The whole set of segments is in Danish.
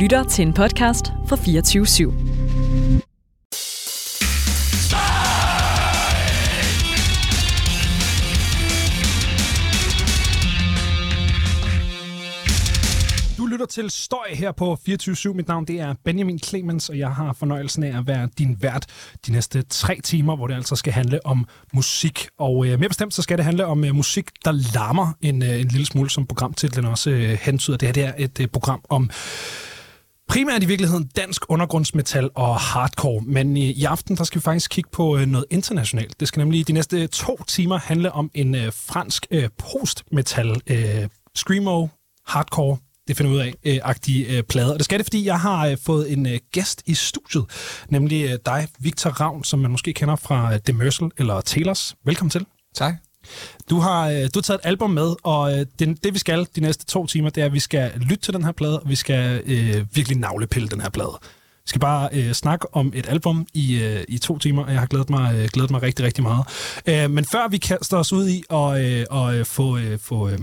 lytter til en podcast fra 24 /7. Du lytter til Støj her på 24 Mit navn det er Benjamin Clemens, og jeg har fornøjelsen af at være din vært de næste tre timer, hvor det altså skal handle om musik. Og øh, mere bestemt så skal det handle om øh, musik, der larmer en, øh, en lille smule, som programtitlen også øh, hentyder. Det her det er et øh, program om primært i virkeligheden dansk undergrundsmetal og hardcore, men i, aften der skal vi faktisk kigge på øh, noget internationalt. Det skal nemlig de næste to timer handle om en øh, fransk øh, post-metal, øh, screamo, hardcore, det finder ud af, øh, agtige øh, plade. Og det skal det, fordi jeg har øh, fået en øh, gæst i studiet, nemlig øh, dig, Victor Ravn, som man måske kender fra øh, Demersal eller Taylors. Velkommen til. Tak. Du har, øh, du har taget et album med, og øh, det, det vi skal de næste to timer, det er, at vi skal lytte til den her plade, og vi skal øh, virkelig navlepille den her plade. Vi skal bare øh, snakke om et album i, øh, i to timer, og jeg har glædet mig, øh, glædet mig rigtig, rigtig meget. Øh, men før vi kaster os ud i og, øh, og øh, få, øh, få øh,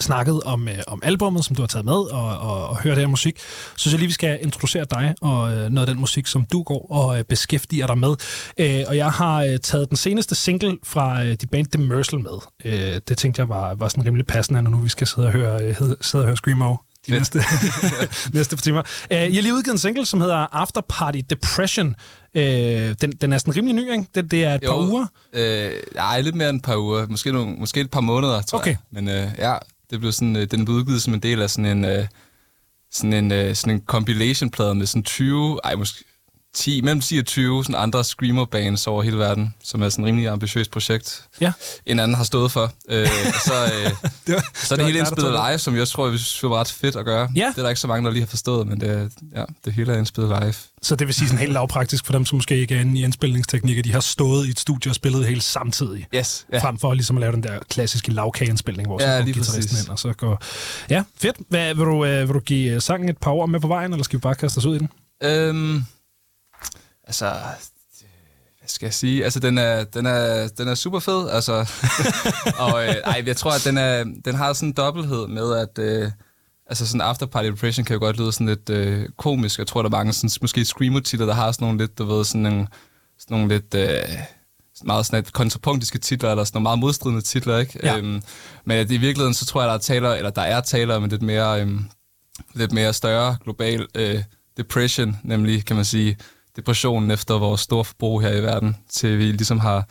snakket om, øh, om albummet, som du har taget med, og, og, og hørt det her musik, så synes jeg lige, vi skal introducere dig og øh, noget af den musik, som du går og øh, beskæftiger dig med. Øh, og jeg har øh, taget den seneste single fra øh, de band Demersal med. Øh, det tænkte jeg var, var sådan rimelig passende, når nu vi skal sidde og høre, øh, sidde og høre Screamo de næste, næste par timer. Uh, I har lige udgivet en single, som hedder After Party Depression. Uh, den, den er sådan rimelig ny, ikke? Det, det er et Jo, par uger. Øh, ej, lidt mere end et par uger. Måske, nogle, måske et par måneder, tror Okay. jeg. Men øh, ja, det blev sådan, øh, den blev udgivet som en del af sådan en, øh, sådan en, øh, sådan en compilation-plade med sådan 20, ej, måske 10, mellem 10 og 20 sådan andre screamer-bands over hele verden, som er sådan et rimelig ambitiøst projekt, Ja. en anden har stået for. Øh, og så, øh, Det var, så er det det hele indspillet det. live, som jeg tror, vi synes var ret fedt at gøre. Ja. Det er der ikke så mange, der lige har forstået, men det, ja, det hele er indspillet live. Så det vil sige sådan helt lavpraktisk for dem, som måske ikke er inde i indspilningsteknikker. De har stået i et studie og spillet helt samtidig. Yes. Ja. Frem for ligesom at lave den der klassiske lavkageindspilning, hvor så Ja, går lige guitaristen ind, og så går... Ja, fedt. Hvad, vil, du, øh, vil du give sangen et par ord med på vejen, eller skal vi bare kaste os ud i den? Øhm, altså, hvad skal jeg sige? Altså, den er, den er, den er super fed, altså. og øh, ej, jeg tror, at den, er, den har sådan en dobbelthed med, at øh, altså sådan After Party Depression kan jo godt lyde sådan lidt øh, komisk. Jeg tror, der er mange sådan, måske screamo-titler, der har sådan nogle lidt, du ved, sådan nogle, sådan nogle lidt... Øh, meget sådan kontrapunktiske titler, eller sådan nogle meget modstridende titler, ikke? Ja. Øhm, men at i virkeligheden, så tror jeg, der er taler, eller der er taler om en lidt mere, øhm, lidt mere større global øh, depression, nemlig, kan man sige, depressionen efter vores store forbrug her i verden, til vi ligesom har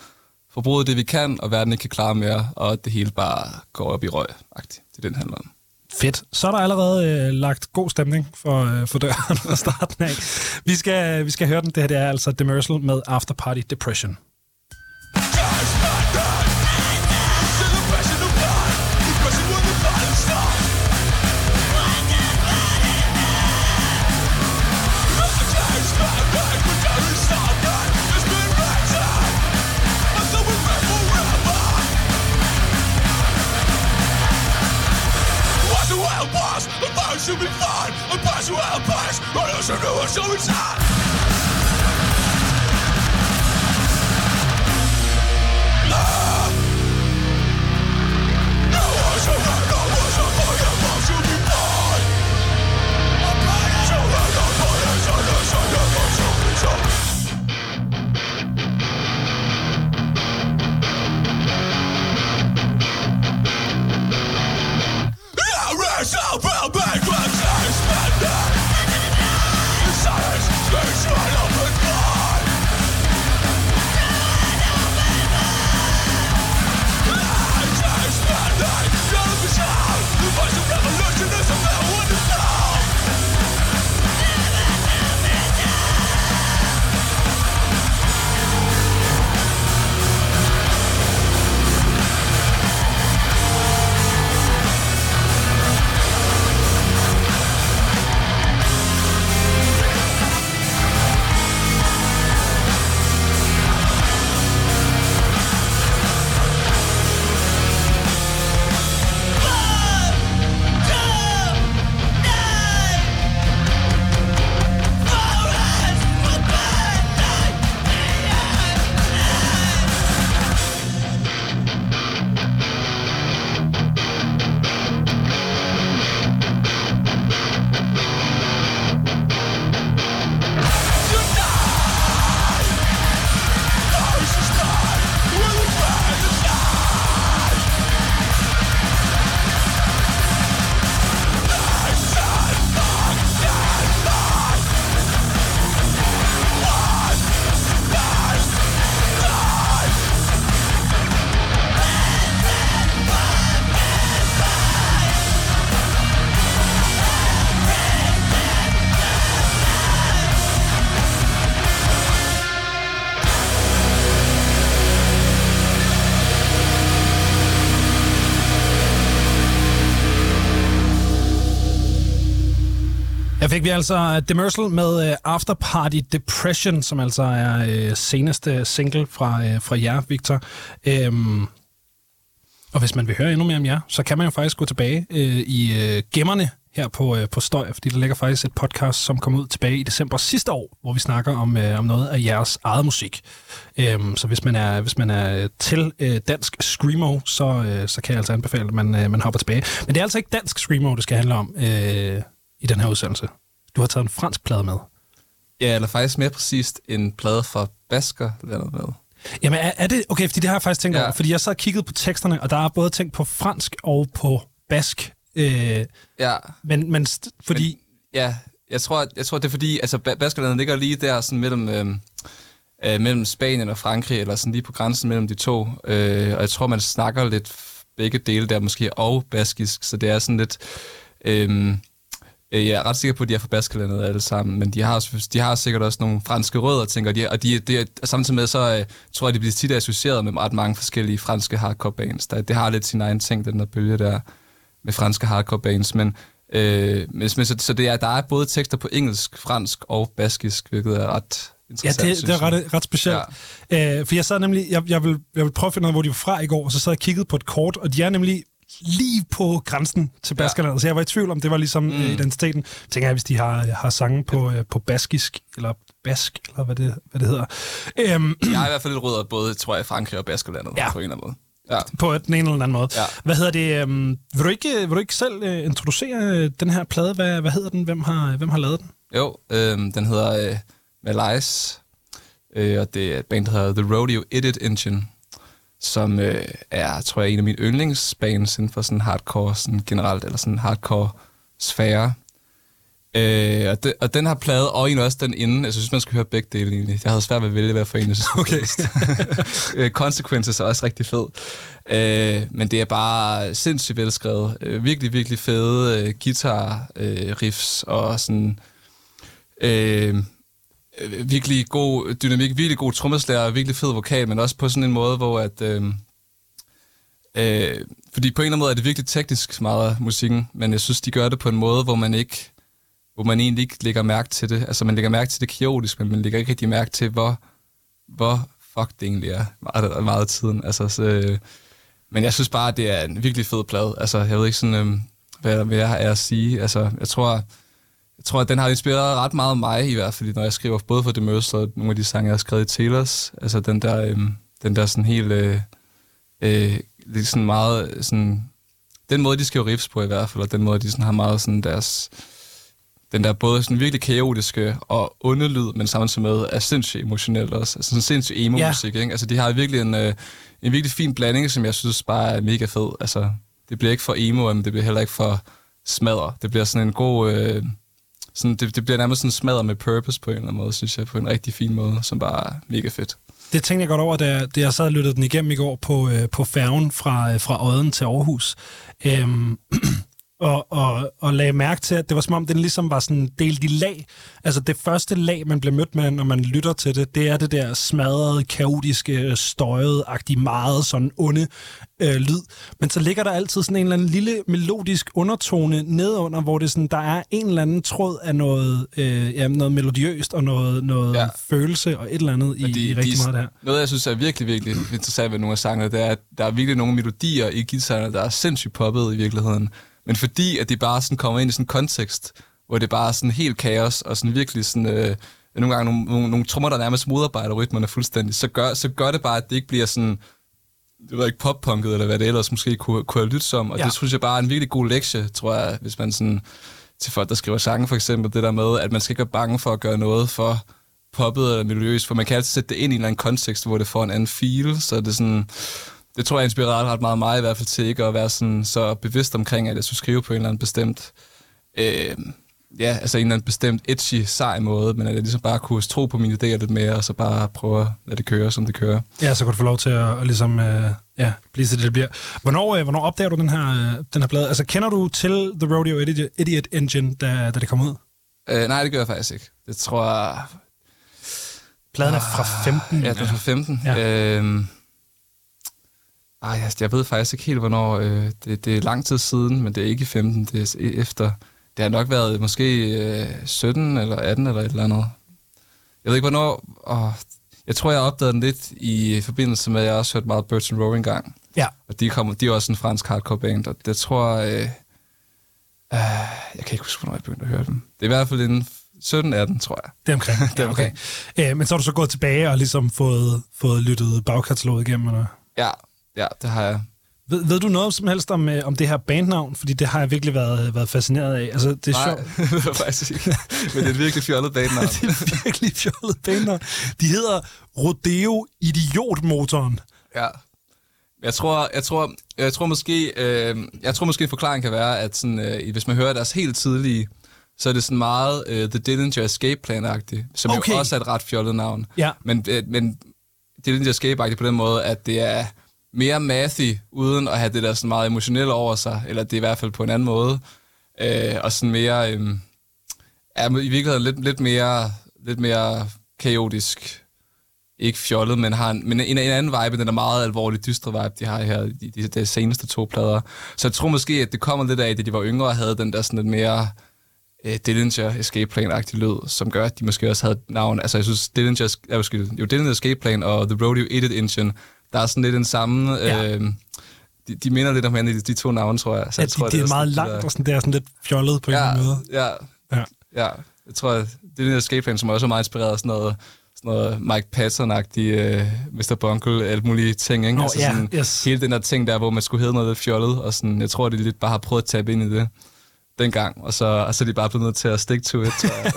forbruget det, vi kan, og verden ikke kan klare mere, og det hele bare går op i røg -agtigt. Det er det, den handler om. Fedt. Så er der allerede øh, lagt god stemning for, øh, for døren fra starten af. Vi skal, vi skal høre den. Det her det er altså Demersal med After Party Depression. Also fik vi altså øh, Demersal med uh, After Party Depression, som altså er uh, seneste single fra, uh, fra jer, Victor. Um, og hvis man vil høre endnu mere om jer, så kan man jo faktisk gå tilbage uh, i uh, gemmerne her på, øh, på Støj, fordi der ligger faktisk et podcast, som kom ud tilbage i december sidste år, hvor vi snakker om, øh, om noget af jeres eget musik. Øhm, så hvis man er, hvis man er til øh, dansk screamo, så, øh, så kan jeg altså anbefale, at man, øh, man hopper tilbage. Men det er altså ikke dansk screamo, det skal handle om. øh, i den her udsendelse. Du har taget en fransk plade med. Ja, eller faktisk mere præcist en plade fra Basker landet med. Jamen er, er det... Okay, fordi det har jeg faktisk tænkt Ja. over. Fordi jeg så og kigget på teksterne, og der er både tænkt på fransk og på bask. Øh, Ja, men, men fordi... ja jeg, tror, jeg tror, det er fordi, altså Ba- Baskerlandet ligger lige der sådan mellem, øh, øh, mellem Spanien og Frankrig, eller sådan lige på grænsen mellem de to. Øh, og jeg tror, man snakker lidt begge dele der måske, og baskisk, så det er sådan lidt... Øh, jeg er ret sikker på, at de er fra Baskerlandet alle sammen, men de har, de har sikkert også nogle franske rødder, tænker de, og de, de, samtidig med, så øh, tror jeg, de bliver tit associeret med ret mange forskellige franske hardcore bands. Der, det har lidt sin egen ting, den der bølge der med franske hardcore bands, men, øh, men, så, så det er, der er både tekster på engelsk, fransk og baskisk, hvilket er ret Ja, interessant, det, det er ret, ret specielt. Ja. Øh, for jeg sad nemlig... Jeg, jeg, vil, jeg vil prøve at finde ud af, hvor de var fra i går, og så sad jeg og kiggede på et kort, og de er nemlig lige på grænsen til Baskerlandet. Ja. Så jeg var i tvivl om, det var ligesom mm. identiteten. Tænker jeg, hvis de har, har sange på, øh, på baskisk, eller bask, eller hvad det, hvad det hedder. Øhm, Jeg har i hvert fald lidt rødder både, tror jeg, i Frankrig og Baskerlandet Ja. på en eller anden måde. Ja. på den ene eller den anden måde. Ja. Hvad hedder det? Øhm, vil, du ikke, vil du ikke selv øh, introducere øh, den her plade? Hvad, hvad hedder den? Hvem har, hvem har lavet den? Jo, øh, den hedder øh, Malaise, øh, og det er et band, der hedder The Rodeo Edit Engine, som øh, er, tror jeg, en af mine yndlingsbands inden for sådan hardcore sådan generelt, eller sådan hardcore sfære. Øh, og, det, og den har plade, og egentlig også den inden. Jeg synes, man skal høre begge dele egentlig. Jeg havde svært ved at vælge, hvad for en jeg synes. Okay. Øh, Consequences er også rigtig fed. Øh, men det er bare sindssygt velskrevet. Øh, virkelig, virkelig fede øh, guitar øh, riffs og sådan... Øh, Øh, virkelig god dynamik, virkelig god trommeslager, virkelig fed vokal, men også på sådan en måde, hvor at... Øh, øh, fordi på en eller anden måde er det virkelig teknisk meget af musikken, men jeg synes, de gør det på en måde, hvor man ikke hvor man egentlig ikke lægger mærke til det. Altså, man lægger mærke til det kaotisk, men man lægger ikke rigtig mærke til, hvor, hvor fuck det egentlig er meget, meget af tiden. Altså, så, øh, men jeg synes bare, at det er en virkelig fed plade. Altså, jeg ved ikke sådan, øh, hvad der jeg har at sige. Altså, jeg tror, jeg tror, at den har inspireret ret meget mig, i hvert fald, når jeg skriver både for The Mercy og nogle af de sange, jeg har skrevet i Taylors. Altså, den der, øh, den der sådan helt... Øh, øh, lidt sådan meget... Sådan, den måde, de skriver riffs på i hvert fald, og den måde, de sådan har meget sådan deres den der både sådan virkelig kaotiske og onde lyd, men samtidig med er sindssygt emotionel også. Altså sådan sindssygt emo-musik, ikke? Altså de har virkelig en, øh, en virkelig fin blanding, som jeg synes bare er mega fed. Altså det bliver ikke for emo, men det bliver heller ikke for smadre. Det bliver sådan en god... Øh, sådan, det, det bliver nærmest sådan smadret med purpose på en eller anden måde, synes jeg, på en rigtig fin måde, som bare er mega fedt. Det tænkte jeg godt over, da jeg, da jeg sad og lyttede den igennem i går på, øh, på færgen fra, øh, fra Odden til Aarhus. Øhm, og, og, og lagde mærke til, at det var som om, den ligesom var sådan delt i lag. Altså det første lag, man bliver mødt med, når man lytter til det, det er det der smadrede, kaotiske, støjet-agtige, meget sådan onde øh, lyd. Men så ligger der altid sådan en eller anden lille melodisk undertone nedunder, hvor det sådan, der er en eller anden tråd af noget, øh, ja, noget melodiøst og noget, noget ja. Følelse og et eller andet i, i rigtig meget af det her. Noget, jeg synes er virkelig, virkelig interessant ved nogle af sangene, det er, at der er virkelig nogle melodier i guitarerne, der er sindssygt poppet i virkeligheden. Men fordi, at de bare sådan kommer ind i sådan en kontekst, hvor det bare er sådan helt kaos, og sådan virkelig sådan... Øh, nogle gange nogle, nogle, nogle trommer, der nærmest modarbejder rytmerne fuldstændig, så gør, så gør det bare, at det ikke bliver sådan det ved ikke, pop-punket, eller hvad det ellers måske kunne, kunne have lyttet som. Og Ja. det synes jeg bare er en virkelig god lektie, tror jeg, hvis man sådan, til folk, der skriver sange for eksempel, det der med, at man skal ikke være bange for at gøre noget for poppet eller miljøøst, for man kan altid sætte det ind i en eller anden kontekst, hvor det får en anden feel, så det er sådan, det tror jeg inspirerer ret meget mig i hvert fald til ikke at være sådan så bevidst omkring, at jeg skulle skrive på en eller anden bestemt, øh, ja, altså en eller anden bestemt edgy, sej måde, men at jeg ligesom bare kunne tro på mine idéer lidt mere, og så bare prøve at lade det køre, som det kører. Ja, så kan du få lov til at, at ligesom, øh, ja, blive til det, det bliver. Hvornår, øh, hvornår opdager du den her, øh, den her plade? Altså, kender du til The Rodeo Idiot, Engine, da, da det kom ud? Øh, nej, det gør jeg faktisk ikke. Det tror jeg... Pladen er fra 15. Ja, den er fra 15. Ja. Ja. Ej, jeg, jeg ved faktisk ikke helt, hvornår. Øh, det, det er lang tid siden, men det er ikke i 15. Det er efter, det har nok været måske øh, 17 eller 18 eller et eller andet. Jeg ved ikke, hvornår... Åh, jeg tror, jeg opdagede den lidt i forbindelse med, at jeg også hørte meget Birds and Row engang. Ja. Og de, kom, de er også en fransk hardcore band, og det tror jeg... Øh, øh, jeg kan ikke huske, hvornår jeg begyndte at høre dem. Det er i hvert fald inden 17-18, tror jeg. Det er omkring. Det er omkring. Ja, øh, men så har du så gået tilbage og ligesom fået, fået lyttet bagkataloget igennem, eller? Ja, ja, det har jeg. Ved, ved du noget som helst om, øh, om det her bandnavn? Fordi det har jeg virkelig været, været fascineret af. Altså, det er Nej, sjovt. det var faktisk ikke. Men det er et virkelig fjollet bandnavn. det er virkelig fjollet bandnavn. De hedder Rodeo Idiotmotoren. Ja. Jeg tror, jeg tror, jeg tror måske, øh, jeg tror måske en forklaring kan være, at sådan, øh, hvis man hører deres helt tidlige, så er det sådan meget øh, The Dillinger Escape Plan-agtigt, som Okay. jo også er et ret fjollet navn. Ja. Men, øh, men Dillinger Escape-agtigt på den måde, at det er mere mathy, uden at have det der sådan meget emotionelle over sig, eller det er i hvert fald på en anden måde. Øh, og sådan mere, øh, er i virkeligheden lidt, lidt mere, lidt mere kaotisk ikke fjollet, men har en, men en, en anden vibe, den er meget alvorlig, dystre vibe, de har her, de, de, de seneste to plader. Så jeg tror måske, at det kommer lidt af, da de var yngre og havde den der sådan lidt mere øh, Dillinger Escape Plan-agtig lyd, som gør, at de måske også havde navn. Altså jeg synes, Dillinger, ja, jo, Dillinger Escape Plan og The Rodeo Edit Engine, der er sådan lidt den samme... Ja. Øh, de, de minder lidt om hinanden, de, de to navne, tror jeg. Så Ja, jeg tror, de, det er sådan meget det langt, der- og sådan, det er sådan lidt fjollet på en ja, anden måde. ja, Ja. ja. Jeg tror, det er den escape plan, som også er meget inspireret af sådan noget, sådan noget Mike Patton-agtig uh, Mr. Bungle, alt mulige ting, ikke? Nå, ja, sådan, yes. Hele den der ting der, hvor man skulle hedde noget lidt fjollet, og sådan, jeg tror, de lidt bare har prøvet at tabe ind i det dengang, og så, og så er de bare blevet nødt til at stick to it, jeg.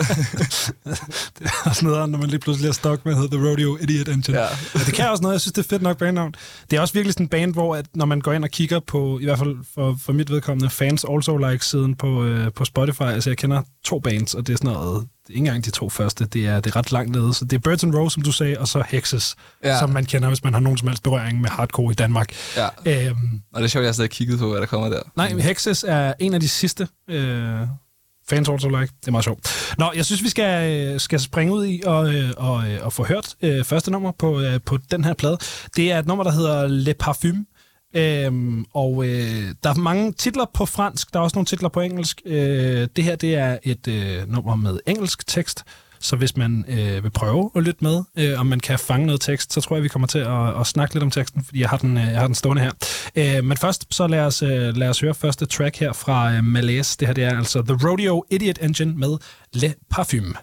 Det er også noget, når man lige pludselig er stok med, hedder The Rodeo Idiot Engine. Ja. Men det kan også noget, jeg synes, det er fedt nok bandnavn. Det er også virkelig sådan en band, hvor at, når man går ind og kigger på, i hvert fald for, for mit vedkommende, fans also like siden på, øh, på Spotify, altså jeg kender to bands, og det er sådan noget, ikke engang de to første, det er, det er ret langt nede. Så det er Birds and Rose, som du sagde, og så Hexes, ja. Som man kender, hvis man har nogen som helst berøring med hardcore i Danmark. ja. Øhm, Og det er sjovt, jeg har stadig kigget på, hvad der kommer der. Nej, men Hexes er en af de sidste øh, fans also like. Det er meget sjovt. Nå, jeg synes, vi skal, øh, skal springe ud i og, øh, og, øh, og få hørt øh, første nummer på, øh, på den her plade. Det er et nummer, der hedder Le Parfume. Øhm, og øh, der er mange titler på fransk, der er også nogle titler på engelsk. Øh, det her det er et øh, nummer med engelsk tekst, så hvis man øh, vil prøve at lytte med, øh, om man kan fange noget tekst, så tror jeg, vi kommer til at, at snakke lidt om teksten, fordi jeg har den, øh, jeg har den stående her. Øh, men først, så lad os, øh, lad os høre første track her fra øh, Malaise. Det her det er altså The Rodeo Idiot Engine med Le Parfume.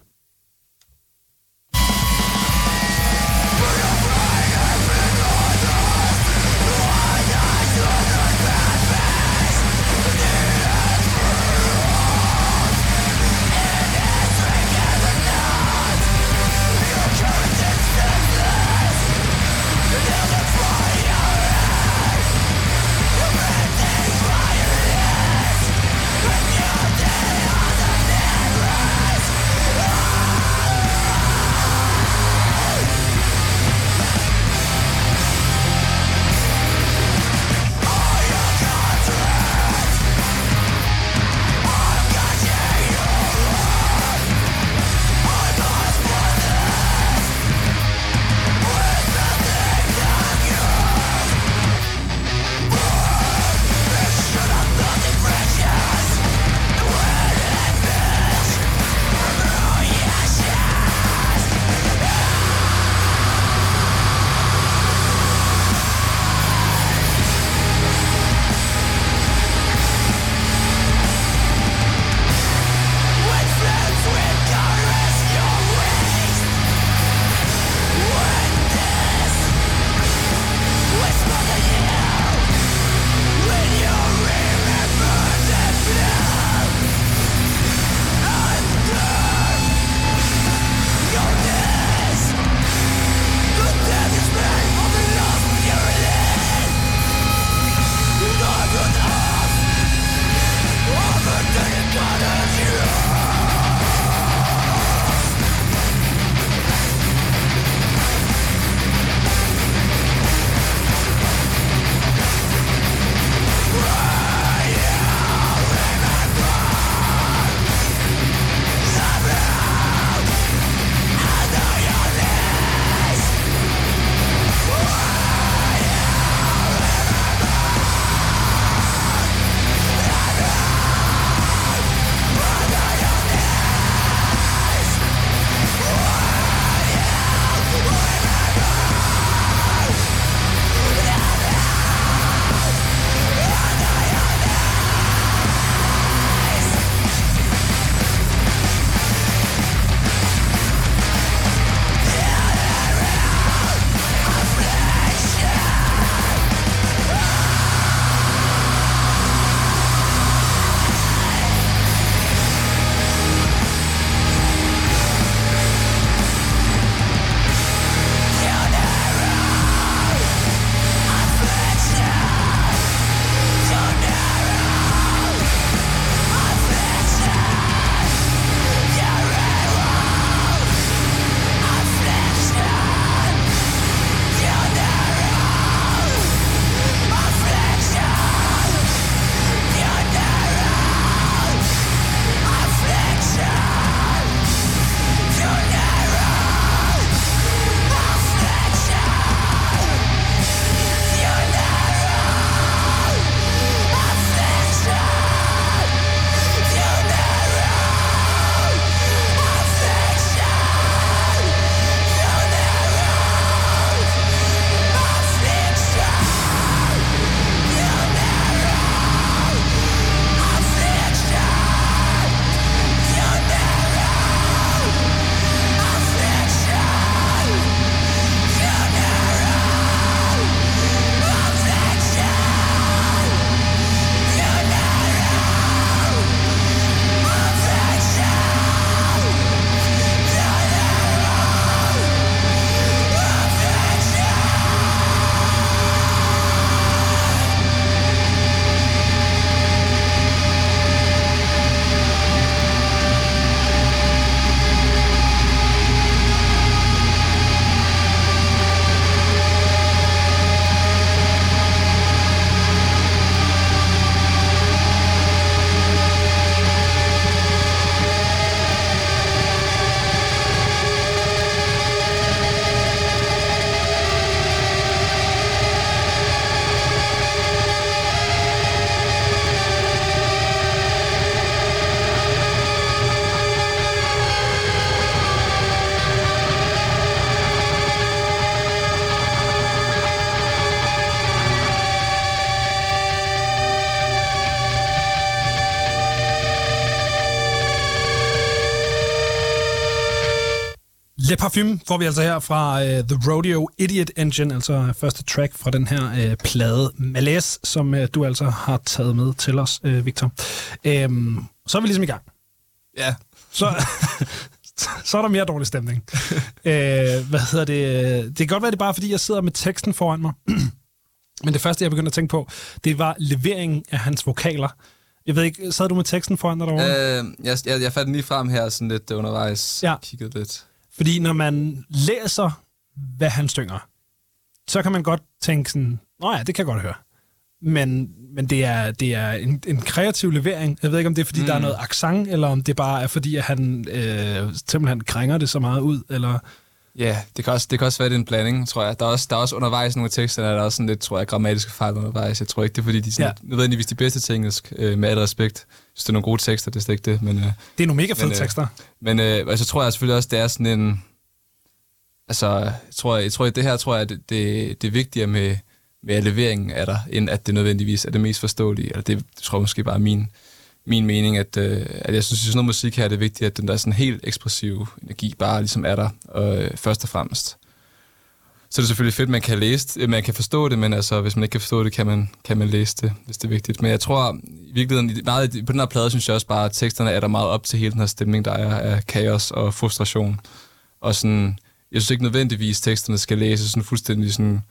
Parfume får vi altså her fra uh, The Rodeo Idiot Engine, altså første track fra den her uh, plade Malaise, som uh, du altså har taget med til os, uh, Victor. Um, så er vi ligesom i gang. Ja. Så, så er der mere dårlig stemning. uh, hvad hedder det? Det kan godt være, det er bare fordi, jeg sidder med teksten foran mig. Men det første, jeg begyndte at tænke på, det var leveringen af hans vokaler. Jeg ved ikke, sad du med teksten foran dig derovre? Øh, jeg, jeg, jeg fandt den lige frem her sådan lidt undervejs. Ja. Kiggede lidt. Fordi når man læser, hvad han synger, så kan man godt tænke sådan, nå ja, det kan jeg godt høre. Men, men det er, det er en, en kreativ levering. Jeg ved ikke, om det er, fordi mm. der er noget accent, eller om det bare er, fordi at han øh, simpelthen krænger det så meget ud, eller... Ja, det kan, også, det kan også være, det er en blanding, tror jeg. Der er også, der er også undervejs nogle tekster, der er også sådan lidt, tror jeg, grammatiske fejl undervejs. Jeg tror ikke, det er fordi, de er sådan, Ja. nødvendigvis de bedste til engelsk, øh, med al respekt. Hvis det er nogle gode tekster, det er slet ikke det. Men, øh, Det er nogle mega fede Men, øh, tekster. men øh, altså, tror jeg selvfølgelig også, det er sådan en... Altså, jeg tror, jeg tror, det her tror jeg, det, det, det er vigtigere med, med leveringen af dig, end at det nødvendigvis er det mest forståelige. Eller det, det tror jeg måske bare er min, min mening, at, øh, at jeg synes, at sådan noget musik her er det vigtigt, at den der sådan helt ekspressive energi bare ligesom er der, øh, først og fremmest. Så det er selvfølgelig fedt, at man kan læse det, man kan forstå det, men altså, hvis man ikke kan forstå det, kan man, kan man læse det, hvis det er vigtigt. Men jeg tror, i virkeligheden, meget, på den her plade, synes jeg også bare, at teksterne er der meget op til hele den her stemning, der er af kaos og frustration. Og sådan, jeg synes ikke nødvendigvis, at teksterne skal læses sådan fuldstændig sådan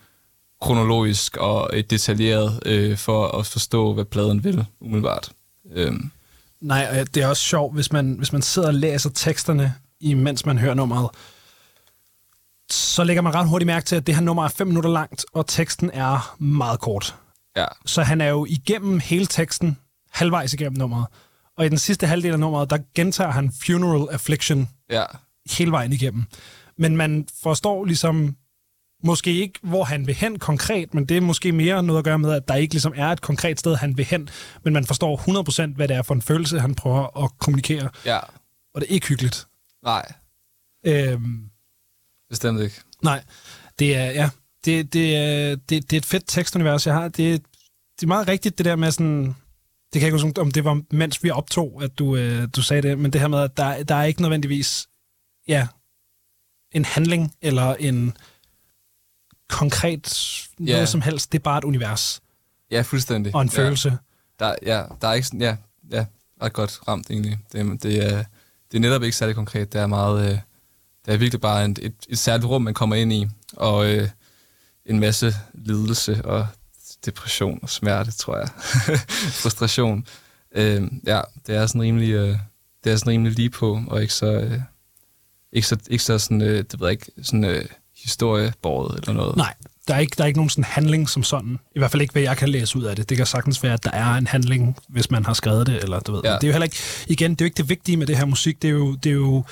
kronologisk og øh, detaljeret øh, for at forstå, hvad pladen vil, umiddelbart. Øhm, Nej, og det er også sjovt, hvis man, hvis man sidder og læser teksterne, imens man hører nummeret, så lægger man ret hurtigt mærke til, at det her nummer er 5 minutter langt, og teksten er meget kort. ja, Så han er jo igennem hele teksten, halvvejs igennem nummeret. Og i den sidste halvdel af nummeret, der gentager han Funeral Affliction ja, hele vejen igennem. Men man forstår ligesom, måske ikke, hvor han vil hen konkret, men det er måske mere noget at gøre med, at der ikke ligesom er et konkret sted, han vil hen, men man forstår 100% hvad det er for en følelse, han prøver at kommunikere, ja, og det er ikke hyggeligt. nej, Øhm, bestemt ikke. nej, det er, ja, det, det, er, det, det er et fedt tekstunivers, jeg har. Det, det er meget rigtigt, det der med sådan, det kan jeg ikke huske, om det var, mens vi optog, at du, øh, du sagde det, men det her med, at der, der er ikke nødvendigvis, ja, en handling eller en konkret noget som helst. Det er bare et univers Ja, fuldstændig. og en ja. følelse. Der, ja, der er ikke sådan, ja, ja, ret godt ramt egentlig. Det, er- det, er, det er netop ikke særlig konkret. Det er meget, øh, det er virkelig bare en, et, et særligt rum, man kommer ind i, og øh, en masse lidelse og depression og smerte, tror jeg. Frustration. Øh, ja, det er sådan rimelig, øh, det er sådan rimelig lige på, og ikke så, øh, ikke så, ikke så sådan, øh, det ved jeg ikke, sådan øh, historiebåret eller noget. Nej, der er, ikke, der er ikke nogen sådan handling som sådan. I hvert fald ikke, hvad jeg kan læse ud af det. Det kan sagtens være, at der er en handling, hvis man har skrevet det, eller du ved. Ja. Det er jo heller ikke, igen, det er jo ikke det vigtige med det her musik. Det er jo, det er jo,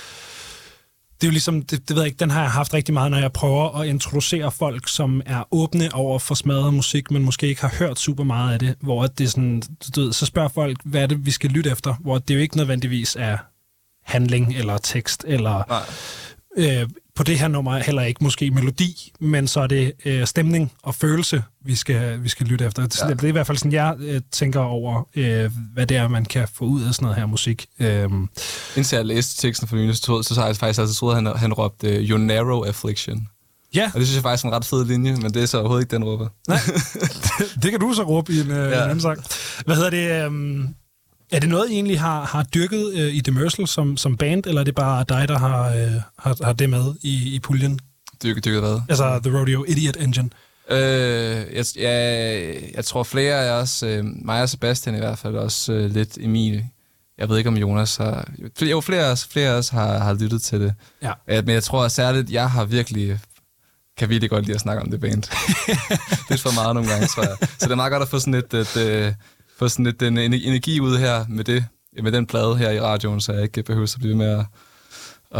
det er jo ligesom, det, det ved jeg ikke, den har jeg haft rigtig meget, når jeg prøver at introducere folk, som er åbne over for smadret musik, men måske ikke har hørt super meget af det, hvor det er sådan, du ved, så spørger folk, hvad er det, vi skal lytte efter, hvor det jo ikke nødvendigvis er handling eller tekst eller Nej. øh, på det her nummer er heller ikke måske melodi, men så er det øh, stemning og følelse, vi skal, vi skal lytte efter. Det, ja. Det er i hvert fald sådan, jeg øh, tænker over, øh, hvad det er, man kan få ud af sådan noget her musik. Øh, Indtil jeg læste teksten for nylig, så, troede- så har jeg faktisk altid troet, at han, han råbte uh, Your Narrow Affliction. ja, Og det synes jeg faktisk er en ret fed linje, men det er så overhovedet ikke den råber. det kan du så råbe i en, øh. Ja. en anden sang. Hvad hedder det? Øh, er det noget, I egentlig har, har dyrket øh, i Demersal som, som band, eller er det bare dig, der har, øh, har, har det med i, i puljen? Dykket, dykket hvad? Altså The Rodeo Idiot Engine. Øh, jeg, jeg, jeg tror flere af os, øh, mig og Sebastian i hvert fald, også øh, lidt Emil. Jeg ved ikke, om Jonas har... Jo, flere af os, flere af os har, har lyttet til det. Ja. Øh, men jeg tror at særligt, jeg har virkelig kan virkelig godt lide at snakke om det band. lidt for meget nogle gange, tror jeg. Så det er meget godt at få sådan lidt, et, øh, få sådan lidt den ener- energi ud her med det, med den plade her i radioen, så jeg ikke behøver at blive med at,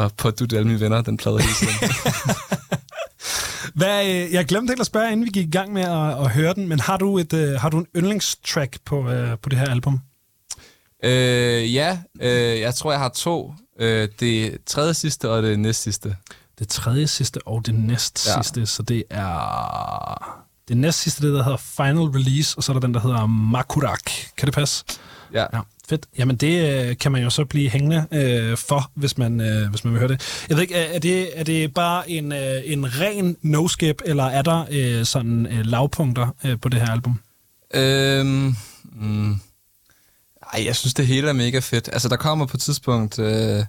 at pådutte alle mine venner den plade hele tiden. Hvad, øh, jeg glemte helt at spørge, inden vi gik i gang med at, at høre den, men har du, et, øh, har du en yndlingstrack på, øh, på det her album? Øh, ja, øh, jeg tror, jeg har to. Øh, det tredje sidste og det næst sidste. Det tredje sidste og det næst Ja. sidste, så det er... Det næst sidste, det der hedder Final Release, og så er der den, der hedder Makurak. Kan det passe? Ja. Ja, fedt. Jamen det øh, kan man jo så blive hængende øh, for, hvis man, øh, hvis man vil høre det. Jeg ved ikke, er, er, det, er det bare en, øh, en ren no-skip, eller er der øh, sådan øh, lavpunkter øh, på det her album? Øhm, mm, ej, jeg synes, det hele er mega fedt. Altså, der kommer på et tidspunkt... Øh,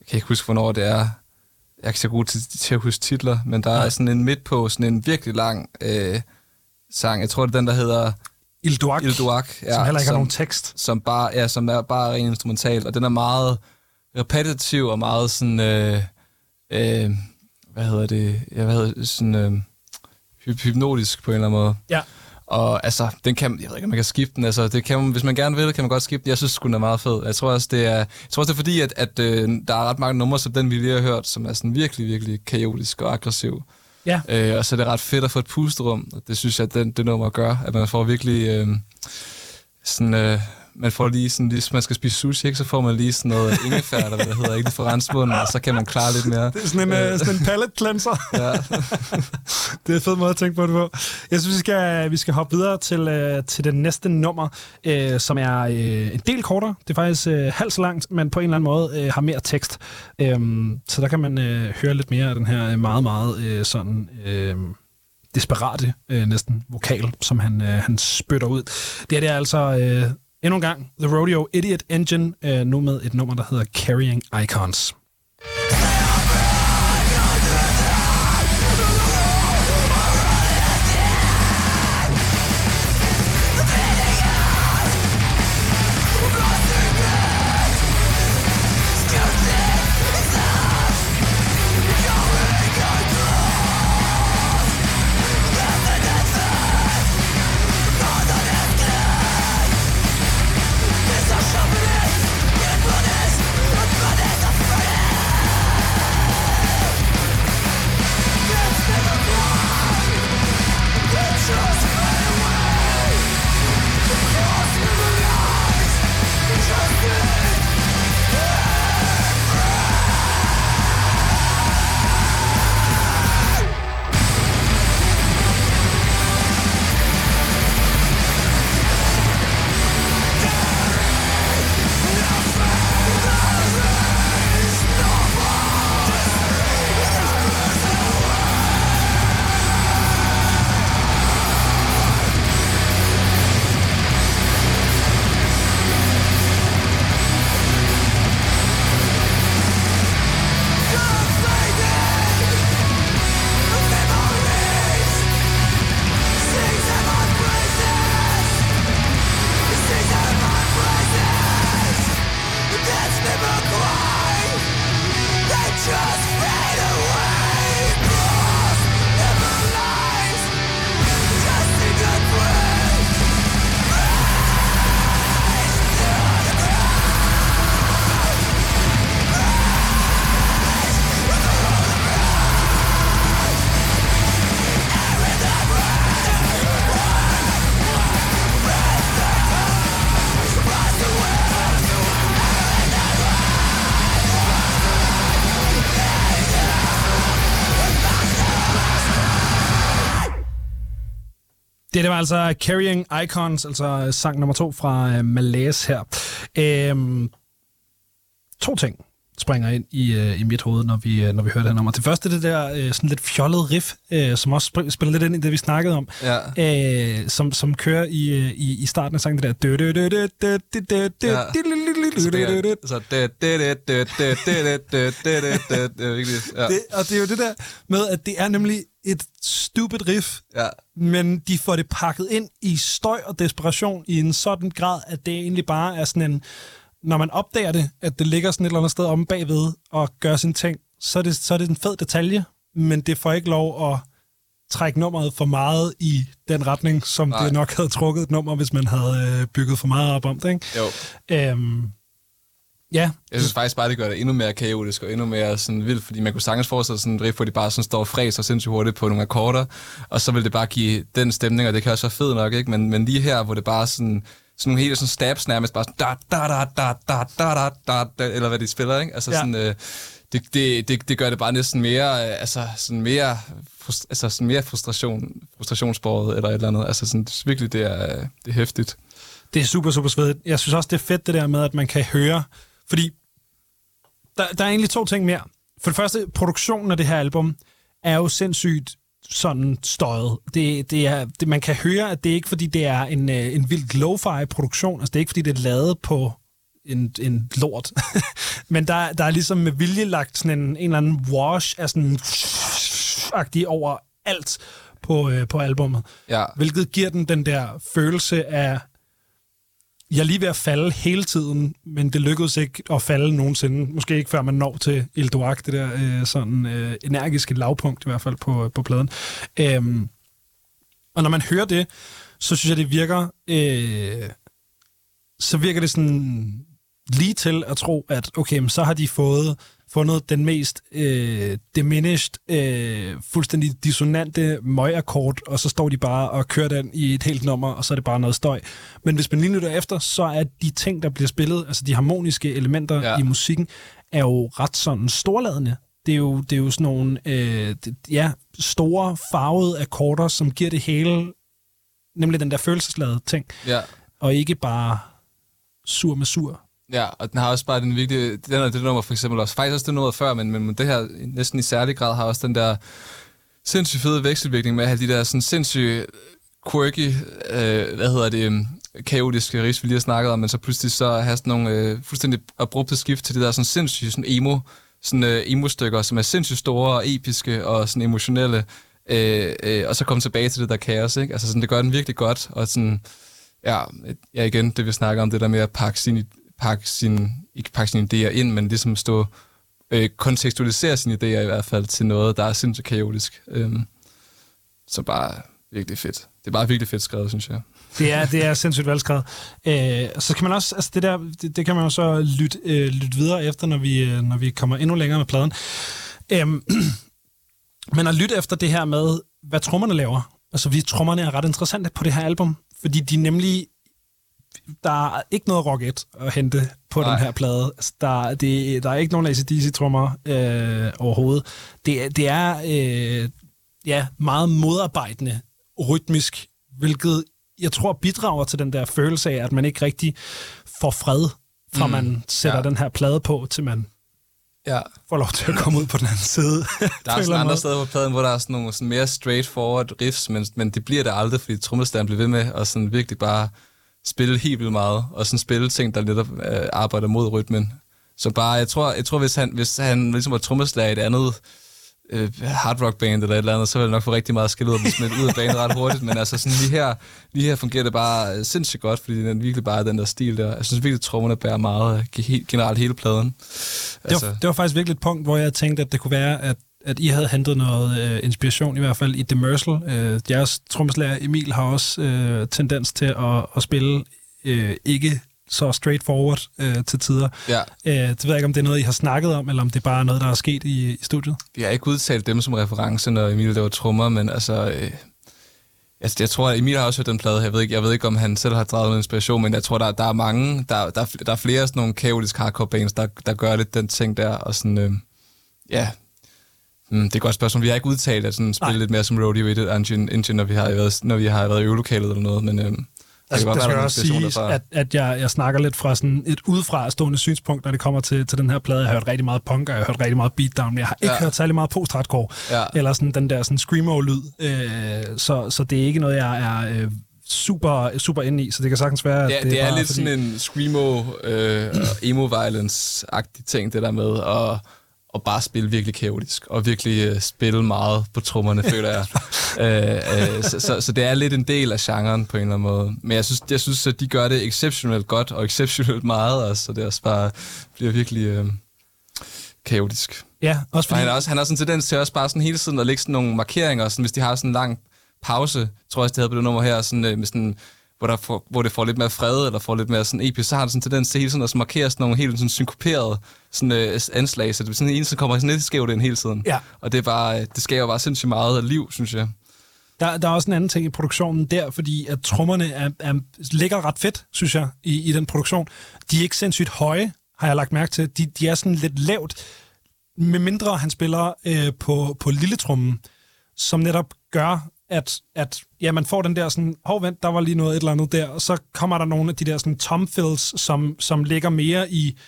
jeg kan ikke huske, hvornår det er. Jeg er ikke så god til, til at huske titler, men der Nej. er sådan en midt på, sådan en virkelig lang øh, sang. Jeg tror, det er den, der hedder Il Duac, Il Duac. ja, som heller ikke har nogen tekst. som bare, ja, som er bare ren instrumental, og den er meget repetitiv og meget sådan, øh, øh, hvad hedder det, ja, hvad hedder det, sådan øh, hyp- hypnotisk på en eller anden måde. Ja. Og altså, den kan, jeg ved ikke, om man kan skifte den, altså, det kan man, hvis man gerne vil, kan man godt skifte den. Jeg synes sgu, den er meget fed. Jeg tror også, det er, jeg tror også, det er fordi, at, at øh, der er ret mange numre, som den vi lige har hørt, som er sådan virkelig, virkelig kaotisk og aggressiv. Ja. Øh, og så er det ret fedt at få et pusterum, og det synes jeg, den, det nummer gør, at man får virkelig øh, sådan... Øh, man får lige sådan, hvis man skal spise sushi, ikke, så får man lige sådan noget ingefær, eller hvad det hedder, ikke? Det får renset munden, og så kan man klare lidt mere. Det er sådan en, øh, sådan en pallet cleanser. Ja. det er en fed måde at tænke på det på. Jeg synes, vi skal, vi skal hoppe videre til, øh, til det næste nummer, øh, som er øh, en del kortere. Det er faktisk øh, halvt så langt, men på en eller anden måde øh, har mere tekst. Øhm, så der kan man øh, høre lidt mere af den her øh, meget, meget øh, sådan... Øh, desperate øh, næsten vokal, som han, øh, han spytter ud. Det her det er altså øh, endnu en gang The Rodeo Idiot Engine, øh, nu med et nummer, der hedder Carrying Icons. Det, det var altså Carrying Icons, altså sang nummer to fra øh, Malaise her. Øhm, to ting springer ind i, øh, i mit hoved, når vi, øh, når vi hører det her nummer. Det første det der øh, sådan lidt fjollet riff, øh, som også spiller lidt ind i det, vi snakkede om, ja. øh, som, som kører i, i, i starten af sangen, det der... Og det er jo det der med, at det er nemlig et stupid riff, ja. men de får det pakket ind i støj og desperation i en sådan grad, at det egentlig bare er sådan en... Når man opdager det, at det ligger sådan et eller andet sted om bagved og gør sin ting, så er det, så er det en fed detalje, men det får ikke lov at trække nummeret for meget i den retning, som Nej. Det nok havde trukket et nummer, hvis man havde øh, bygget for meget op om det. Ikke? Jo. Øhm, ja, Jeg synes faktisk bare, det gør det endnu mere kaotisk og endnu mere sådan vildt, fordi man kunne sagtens forestille sig sådan riff, hvor de bare sådan står og fræser sindssygt hurtigt på nogle akkorder, og så vil det bare give den stemning, og det kan også være fedt nok, ikke? Men, men lige her, hvor det bare sådan, sådan nogle helt sådan stabs nærmest, bare sådan, da, da, da, da, da, da, da, da, eller hvad de spiller, ikke? Altså Ja. ja. sådan, øh, det, det, det, det, gør det bare næsten mere, øh, altså sådan mere, frust, altså sådan mere frustration, frustrationsbordet eller et eller andet. Altså sådan, det, virkelig, det er, det er hæftigt. Det er super, super svedigt. Jeg synes også, det er fedt det der med, at man kan høre, fordi der, der er egentlig to ting mere. For det første, produktionen af det her album er jo sindssygt sådan støjet. Det, det er, det, man kan høre, at det er ikke fordi, det er en, øh, en vildt lo-fi produktion. Altså, det er ikke fordi, det er lavet på en, en lort. Men der, der er ligesom med vilje lagt sådan en, en eller anden wash af sådan agtig over alt på, øh, på albummet. Ja. Hvilket giver den den der følelse af, jeg er lige ved at falde hele tiden, men det lykkedes ikke at falde nogensinde. Måske ikke før man når til Il Duac, det der øh, sådan øh, energiske lavpunkt i hvert fald på, øh, på pladen. Øhm, og når man hører det, så synes jeg, det virker... Øh, så virker det sådan lige til at tro, at okay, men så har de fået fundet den mest øh, diminished, øh, fuldstændig dissonante møgakkord, og så står de bare og kører den i et helt nummer, og så er det bare noget støj. Men hvis man lige lytter efter, så er de ting, der bliver spillet, altså de harmoniske elementer ja. I musikken, er jo ret sådan storladende. Det er jo, det er jo sådan nogle øh, ja, store farvede akkorder, som giver det hele, nemlig den der følelsesladede ting, Ja. og ikke bare sur med sur. Ja, og den har også bare den virkelig... Den er det nummer for eksempel også. Faktisk også det nummer før, men, men det her næsten i særlig grad har også den der sindssygt fede vekselvirkning med at have de der sådan sindssygt quirky, øh, hvad hedder det, øhm, kaotiske rigs, vi lige har snakket om, men så pludselig så have sådan nogle øh, fuldstændig abrupte skift til det der sådan sindssygt sådan emo, sådan øh, emo-stykker, som er sindssygt store og episke og sådan emotionelle, øh, øh, og så komme tilbage til det der kaos, ikke? Altså sådan, det gør den virkelig godt, og sådan, ja, ja igen, det vi snakker om, det der med at pakke sin pakke sin, ikke pakke sine idéer ind, men ligesom stå, øh, kontekstualisere sine idéer i hvert fald til noget, der er sindssygt kaotisk. Øhm, så bare virkelig fedt. Det er bare virkelig fedt skrevet, synes jeg. Det er, det er sindssygt velskrevet. Øh, så kan man også, altså det der, det, det kan man jo så lytte, øh, lytte videre efter, når vi, øh, når vi kommer endnu længere med pladen. Øh, men at lytte efter det her med, hvad trommerne laver. Altså, vi trommerne er ret interessante på det her album, fordi de nemlig, der er ikke noget rock at hente på Nej. Den her plade. Altså, der, det, der er ikke nogen ACDC-trommer øh, overhovedet. Det, det er øh, ja, meget modarbejdende rytmisk, hvilket jeg tror bidrager til den der følelse af, at man ikke rigtig får fred, fra mm, man sætter ja. den her plade på, til man Ja. får lov til at komme ud på den anden side. Der er sådan andre måde. steder på pladen, hvor der er sådan nogle sådan mere straightforward riffs, men, men det bliver det aldrig, fordi trommeslageren bliver ved med at sådan virkelig bare spille helt vildt meget, og sådan spille ting, der netop øh, arbejder mod rytmen. Så bare, jeg tror, jeg tror hvis, han, hvis han ligesom var trommeslager i et andet øh, hard rock band eller et eller andet, så ville det nok få rigtig meget skæld ud og blive smidt ud af banen ret hurtigt, men altså sådan lige her, lige her fungerer det bare øh, sindssygt godt, fordi den virkelig bare den der stil der. Jeg synes virkelig, at trommerne bærer meget ge- generelt hele pladen. Altså, Det var, det var faktisk virkelig et punkt, hvor jeg tænkte, at det kunne være, at, at I havde hentet noget øh, inspiration, i hvert fald i Demersal. Øh, jeres trommeslager Emil har også øh, tendens til at, at spille øh, ikke så straightforward øh, til tider. ja. Øh, det ved jeg ikke, om det er noget, I har snakket om, eller om det er bare noget, der er sket i, i studiet. Vi har ikke udtalt dem som reference, når Emil laver trommer, men altså... Øh, altså jeg tror, at Emil har også hørt den plade. Jeg ved ikke, jeg ved ikke om han selv har draget noget inspiration, men jeg tror, der, der er mange... Der, der, der er flere sådan nogle kaotiske hardcore bands, der, der gør lidt den ting der, og sådan... Øh, ja... Mm, det er et godt spørgsmål. Vi har ikke udtalt at sådan, spille Nej. lidt mere som Rodeo i det engine, engine når, vi har været, når vi har været i øvelokalet eller noget, men... Øh, Altså, det være, skal også sige, at, at jeg, jeg snakker lidt fra sådan et udefra stående synspunkt, når det kommer til, til den her plade. Jeg har hørt rigtig meget punk, og jeg har hørt rigtig meget beatdown, men jeg har ikke ja. Ja. hørt særlig meget post-hardcore, Ja. eller sådan den der sådan screamo-lyd. Øh, så, så det er ikke noget, jeg er øh, super, super inde i, så det kan sagtens være, at det, er, det er, bare lidt fordi... sådan en screamo, øh, og emo-violence-agtig ting, det der med at, at bare spille virkelig kaotisk, og virkelig øh, spille meget på trommerne, føler jeg. øh, øh, så, så, så det er lidt en del af genren på en eller anden måde. Men jeg synes, jeg synes at de gør det exceptionelt godt, og exceptionelt meget, også, så det også bare bliver virkelig øh, kaotisk. Ja, også Og fordi... han, er også, han har sådan en tendens til også bare sådan hele tiden at lægge sådan nogle markeringer, sådan, hvis de har sådan en lang pause, tror jeg også, det havde på det nummer her, sådan, øh, med sådan, hvor, der får, hvor det får lidt mere fred, eller får lidt mere sådan episk, så har det sådan en tendens til hele tiden at markere sådan nogle helt sådan synkoperede sådan, øh, anslag, så det er sådan en, som kommer sådan lidt skævt ind hele tiden. Ja. Og det, er bare, øh, det skaber bare sindssygt meget liv, synes jeg. Der, der er også en anden ting i produktionen der, fordi at trommerne er, er, ligger ret fedt, synes jeg, i, i den produktion. De er ikke sindssygt høje, har jeg lagt mærke til. De, de er sådan lidt lavt, med mindre han spiller øh, på, på lille trummen, som netop gør, at, at ja, man får den der sådan, hov vent, der var lige noget et eller andet der, og så kommer der nogle af de der sådan tom fills, som, som ligger mere i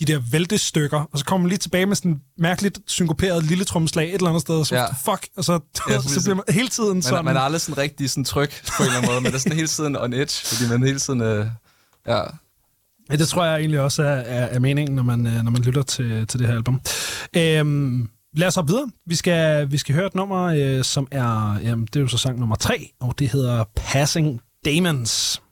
de der væltestykker, og så kommer man lige tilbage med sådan en mærkeligt synkoperet lille trommeslag et eller andet sted, og så Ja. fuck, og så, Ja, ja, så bliver man hele tiden Man, sådan... man er aldrig sådan rigtig sådan tryg på en eller anden måde, men det er sådan hele tiden on edge, fordi man hele tiden... Øh, ja, Ja, det tror jeg egentlig også er, er, er meningen, når man, øh, når man lytter til, til det her album. Øhm, lad os hoppe videre. Vi skal, vi skal høre et nummer, øh, som er, jamen, det er jo så sang nummer tre, og det hedder Passing Demons.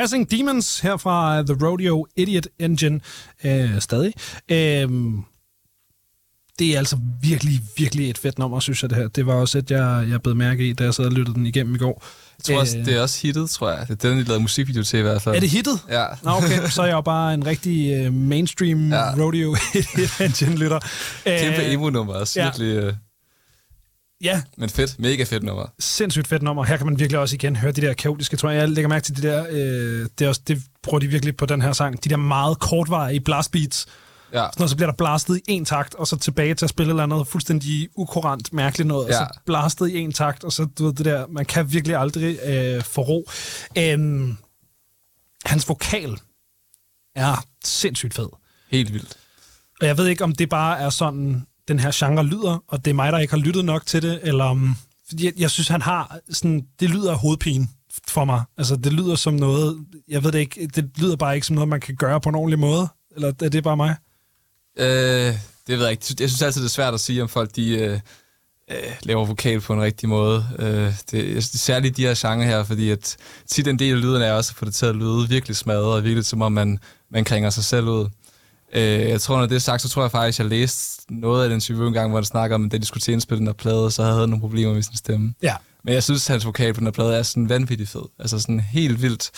Passing Demons her fra The Rodeo Idiot Engine øh, stadig. Øh, det er altså virkelig, virkelig et fedt nummer, synes jeg, det her. Det var også et, jeg, jeg blev mærke i, da jeg sad og lyttede den igennem i går. Jeg tror også, Øh, det er også hittet, tror jeg. Det er den, de lavede musikvideo til i hvert fald. Er det hittet? Ja. Nå, okay. Så er jeg jo bare en rigtig uh, mainstream ja. Rodeo Idiot Engine-lytter. Kæmpe Øh, emo-nummer også. ja. Virkelig, øh, Ja, men fedt. Mega fedt nummer. sindssygt fedt nummer. Her kan man virkelig også igen høre de der kaotiske, tror jeg. Jeg lægger mærke til de der, øh, det, er også, det bruger de virkelig på den her sang. De der meget kortvarige blast beats. Ja. Når så bliver der blastet i en takt, og så tilbage til at spille eller andet fuldstændig ukurant, mærkeligt noget. Ja. og så blastet i en takt, og så du ved det der, man kan virkelig aldrig øh, få ro. Øhm, hans vokal er sindssygt fed. Helt vildt. Og jeg ved ikke, om det bare er sådan, den her genre lyder, og det er mig, der ikke har lyttet nok til det, eller om... fordi Jeg, jeg synes, han har sådan... Det lyder af hovedpine for mig. Altså, det lyder som noget... Jeg ved det ikke. Det lyder bare ikke som noget, man kan gøre på en ordentlig måde. Eller er det bare mig? Øh, det ved jeg ikke. Jeg synes altid, det er svært at sige, om folk de, øh, øh, laver vokal på en rigtig måde. Øh, det, særligt de her genre her, fordi at tit en del af lyden er også at få det til at lyde virkelig smadret, og virkelig som om man, man kringer sig selv ud. Øh, jeg tror, når det er sagt, så tror jeg faktisk, at jeg læste noget af den interview en gang, hvor han snakker om, at da de skulle til indspille den her plade, så havde han nogle problemer med sin stemme. Ja. Men jeg synes, at hans vokal på den her plade er sådan vanvittigt fed. Altså sådan helt vildt.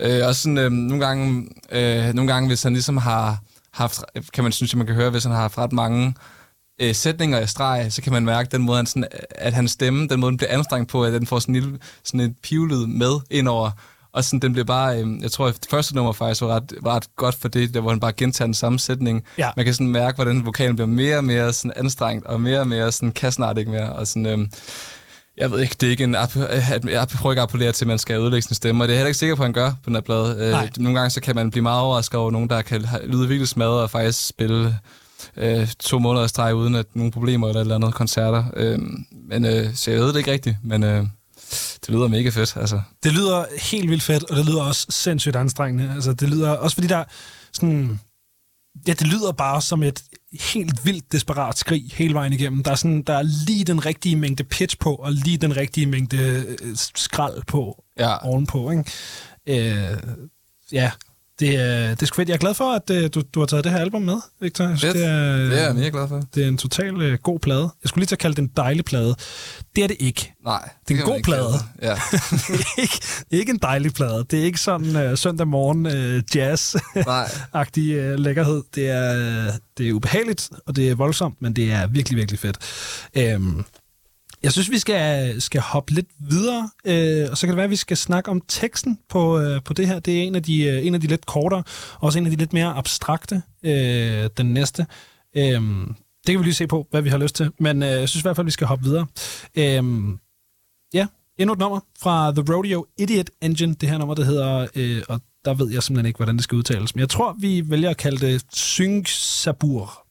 Øh, og sådan øh, nogle gange, øh, nogle gange, hvis han ligesom har haft, kan man synes, at man kan høre, hvis han har haft ret mange øh, sætninger i streg, så kan man mærke den måde, han sådan, at hans stemme, den måde, den bliver anstrengt på, at den får sådan en, lille, sådan en pivlyd med indover. Og sådan, den bliver bare, øh, jeg tror, at det første nummer faktisk var ret, var ret godt for det, der hvor han bare gentager den samme sætning. Ja. Man kan sådan mærke, hvordan vokalen bliver mere og mere sådan anstrengt, og mere og mere sådan kan snart ikke mere. Og sådan, øh, jeg ved ikke, det er ikke en app, jeg prøver ikke at appellere til, at man skal ødelægge sin stemme, og det er jeg heller ikke sikker på, at han gør på den her plade. Øh, Nej. nogle gange så kan man blive meget overrasket over nogen, der kan lyde virkelig smadret og faktisk spille øh, to måneder i streg uden at nogle problemer eller et eller andet koncerter. Øh, men øh, så jeg ved det ikke rigtigt, men øh, det lyder mega fedt. Altså. Det lyder helt vildt fedt, og det lyder også sindssygt anstrengende. Altså, det lyder også fordi der sådan... Ja, det lyder bare som et helt vildt desperat skrig hele vejen igennem. Der er, sådan, der er lige den rigtige mængde pitch på, og lige den rigtige mængde øh, skrald på Ja. ovenpå. Ikke? Øh, ja, det er, det er sgu fedt. Jeg er glad for, at øh, du, du har taget det her album med, Victor. Jeg synes, det, er, Det er jeg mega glad for. det er en total øh, god plade. Jeg skulle lige til at kalde det en dejlig plade. Det er det ikke. Nej. Det er en god plade. Ja. ikke, ikke en dejlig plade. Det er ikke sådan øh, søndag morgen øh, jazz-agtig Nej. øh, lækkerhed. Det er, øh, det er ubehageligt, og det er voldsomt, men det er virkelig, virkelig fedt. Øhm, jeg synes, vi skal, skal hoppe lidt videre, øh, og så kan det være, at vi skal snakke om teksten på, øh, på det her. Det er en af, de, øh, en af de lidt kortere, og også en af de lidt mere abstrakte, øh, den næste. Øh, det kan vi lige se på, hvad vi har lyst til, men øh, jeg synes i hvert fald, vi skal hoppe videre. Øh, Ja, endnu et nummer fra The Rodeo Idiot Engine. Det her nummer, der hedder, øh, og der ved jeg simpelthen ikke, hvordan det skal udtales, men jeg tror, vi vælger at kalde det Sabur.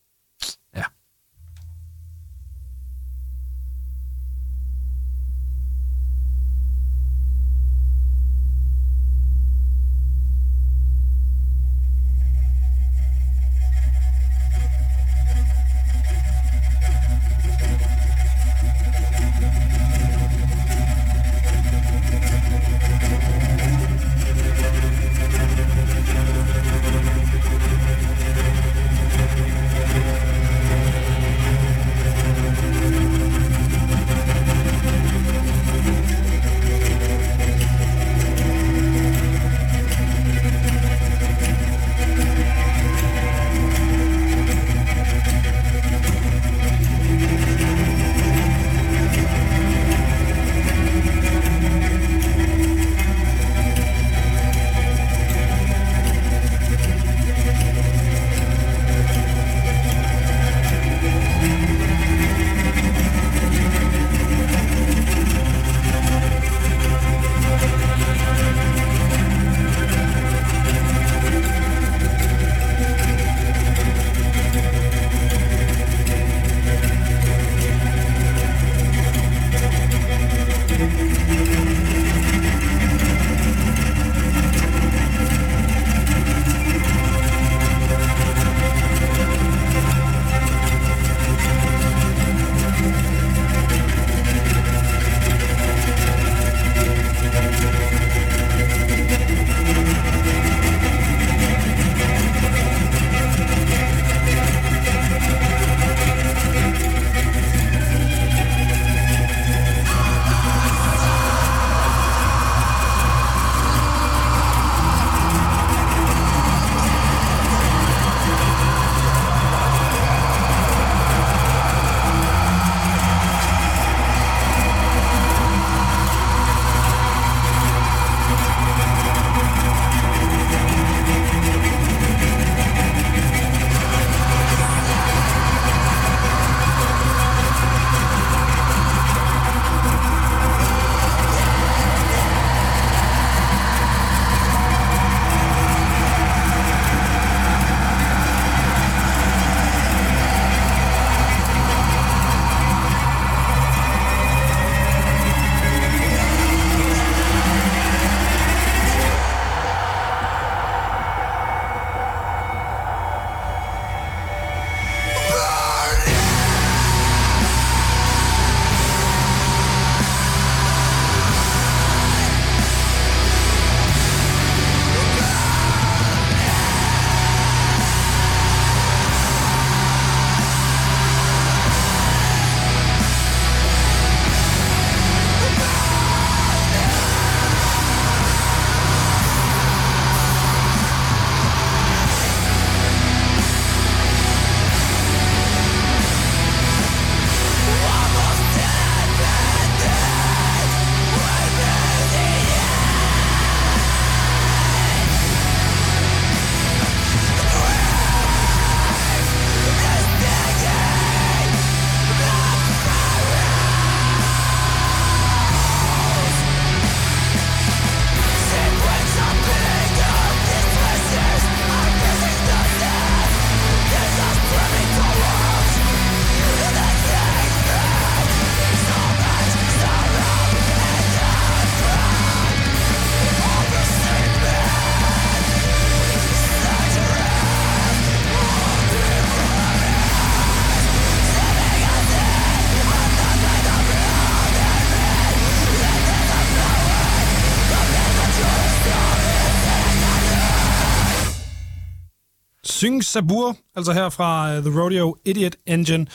Syng Sabur, altså her fra uh, The Rodeo Idiot Engine.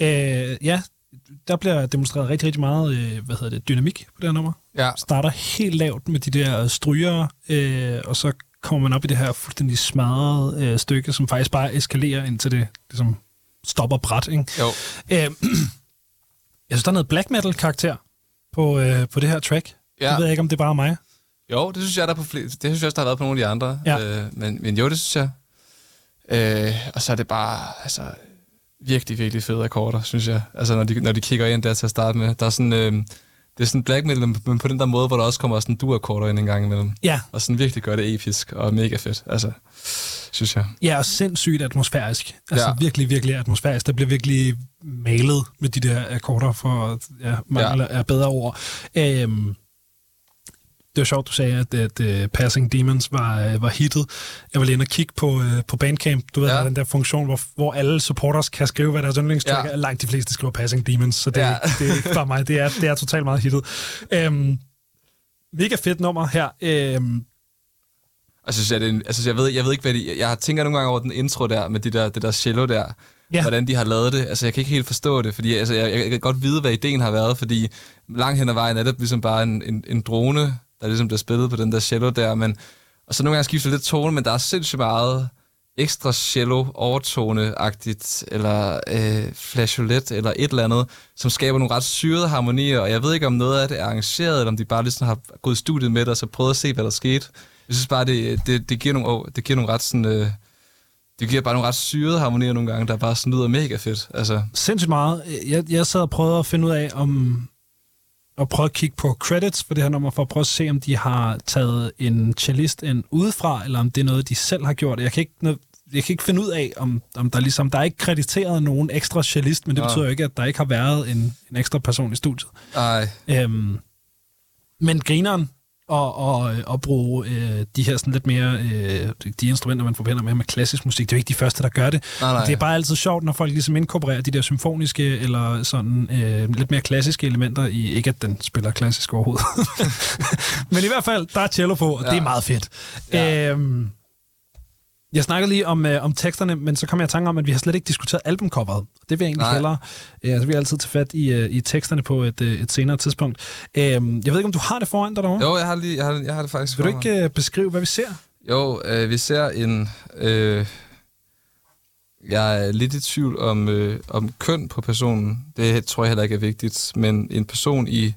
Uh, ja, der bliver demonstreret rigtig, rigtig meget uh, hvad hedder det, dynamik på det her nummer. Ja, Starter helt lavt med de der stryger, uh, og så kommer man op i det her fuldstændig smadrede uh, stykke, som faktisk bare eskalerer indtil det ligesom stopper bræt. Ikke? jo. Uh, jeg synes, der er noget black metal-karakter på, uh, på det her track. Ja. Jeg ved ikke, om det er bare mig. Jo, det synes jeg, der er på flere, det synes jeg også, der har været på nogle af de andre. Ja. Øh, men, men jo, det synes jeg. Øh, og så er det bare, altså, virkelig, virkelig fede akkorder, synes jeg. Altså, når de, når de kigger ind der til at starte med. Der er sådan, øh, det er sådan black metal, men på den der måde, hvor der også kommer sådan du-akkorder ind en gang imellem. Ja, Og sådan virkelig gør det episk og mega fedt, altså, synes jeg. Ja, og sindssygt atmosfærisk. Altså ja. Virkelig, virkelig atmosfærisk. Der bliver virkelig malet med de der akkorder for ja, mangler ja. er bedre ord. Øhm, det var sjovt, du sagde, at, at uh, Passing Demons var, uh, var hittet. Jeg var lige inde og kigge på, uh, på Bandcamp. Du ved, ja. Den der funktion, hvor, hvor alle supporters kan skrive, hvad deres yndlingstrack ja. Er. Langt de fleste skriver Passing Demons, så det, ja. Det er ikke bare mig. Det er, det er totalt meget hittet. Øhm, mega fedt nummer her. Øhm, Og så synes jeg, det en, altså, jeg, ved, jeg ved ikke, hvad de... Jeg tænker nogle gange over den intro der, med de der, det der cello der. Ja. Hvordan de har lavet det. Altså, jeg kan ikke helt forstå det, fordi altså, jeg, jeg kan godt vide, hvad ideen har været, fordi langt hen ad vejen er det ligesom bare en, en, en drone, der ligesom bliver spillet på den der cello der, men, og så nogle gange skifter lidt tone, men der er sindssygt meget ekstra cello overtone-agtigt, eller øh, flageolet, eller et eller andet, som skaber nogle ret syrede harmonier, og jeg ved ikke, om noget af det er arrangeret, eller om de bare ligesom har gået i studiet med det, og så prøvet at se, hvad der skete. Jeg synes bare, det, det, det, giver, nogle, det giver nogle ret sådan... Øh, det giver bare nogle ret syrede harmonier nogle gange, der bare sådan lyder mega fedt. Altså, sindssygt meget. Jeg, jeg sad og prøvede at finde ud af, om og prøve at kigge på credits for det her nummer, for at prøve at se, om de har taget en cellist ind udefra, eller om det er noget, de selv har gjort. Jeg kan ikke, jeg kan ikke finde ud af, om, om der ligesom, der er ikke krediteret nogen ekstra cellist, men det Nå. betyder jo ikke, at der ikke har været en, en ekstra person i studiet. ej, Øhm, men grineren og, og, og bruge øh, de her sådan lidt mere, øh, de instrumenter, man forbinder med, med klassisk musik, det er jo ikke de første, der gør det. nej, nej. Det er bare altid sjovt, når folk ligesom inkorporerer de der symfoniske eller sådan øh, lidt mere klassiske elementer i, ikke at den spiller klassisk overhovedet. Men i hvert fald, der er cello på, og ja. det er meget fedt. Ja. Øhm, jeg snakkede lige om, øh, om teksterne, men så kom jeg i tanke om, at vi har slet ikke diskuteret albumcoveret. Det vil jeg egentlig Nej. hellere. Øh, så vil jeg altid tage fat i, øh, i teksterne på et, øh, et senere tidspunkt. Øhm, jeg ved ikke, om du har det foran dig derovre? Jo, jeg har, lige, jeg har, jeg har det faktisk Vil du ikke øh, beskrive, hvad vi ser? Jo, øh, vi ser en... Øh, jeg er lidt i tvivl om, øh, om køn på personen. Det tror jeg heller ikke er vigtigt. Men en person i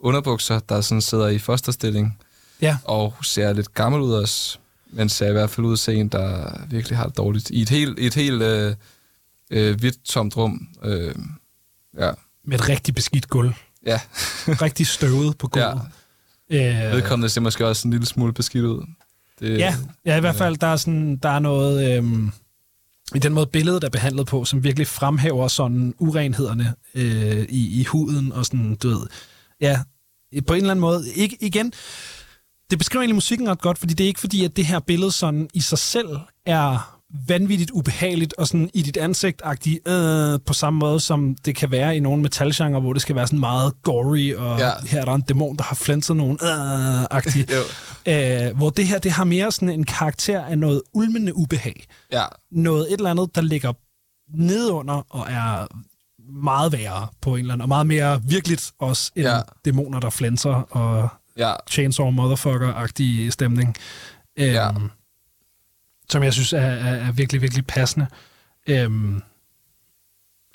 underbukser, der sådan sidder i fosterstilling, Ja. og ser lidt gammel ud også, men ser i hvert fald ud til en, der virkelig har det dårligt. I et helt, et helt øh, øh, hvidt tomt rum. Øh, ja. Med et rigtig beskidt gulv. Ja, Rigtig støvet på ja. gulvet. Øh, vedkommende ser måske også en lille smule beskidt ud. Det, Ja, ja, i hvert fald, der er, sådan, der er noget øhm, i den måde billedet er behandlet på, som virkelig fremhæver sådan urenhederne øh, i, i huden og sådan, du ved, ja, på en eller anden måde. Ikke, igen, det beskriver egentlig musikken ret godt, fordi det er ikke fordi, at det her billede sådan i sig selv er vanvittigt ubehageligt og sådan i dit ansigt øh, på samme måde, som det kan være i nogle metalgenre, hvor det skal være sådan meget gory, og ja. Her er der en dæmon, der har flænset nogen øh, agtig. Jo. Øh, hvor det her, det har mere sådan en karakter af noget ulmende ubehag. Ja, Noget et eller andet, der ligger nedunder og er meget værre på en eller anden, og meget mere virkeligt også, end. Ja. dæmoner, der flænser og ja, Chainsaw Motherfucker-agtig stemning. Øhm, Ja. Som jeg synes er, er, er virkelig, virkelig passende. Øhm,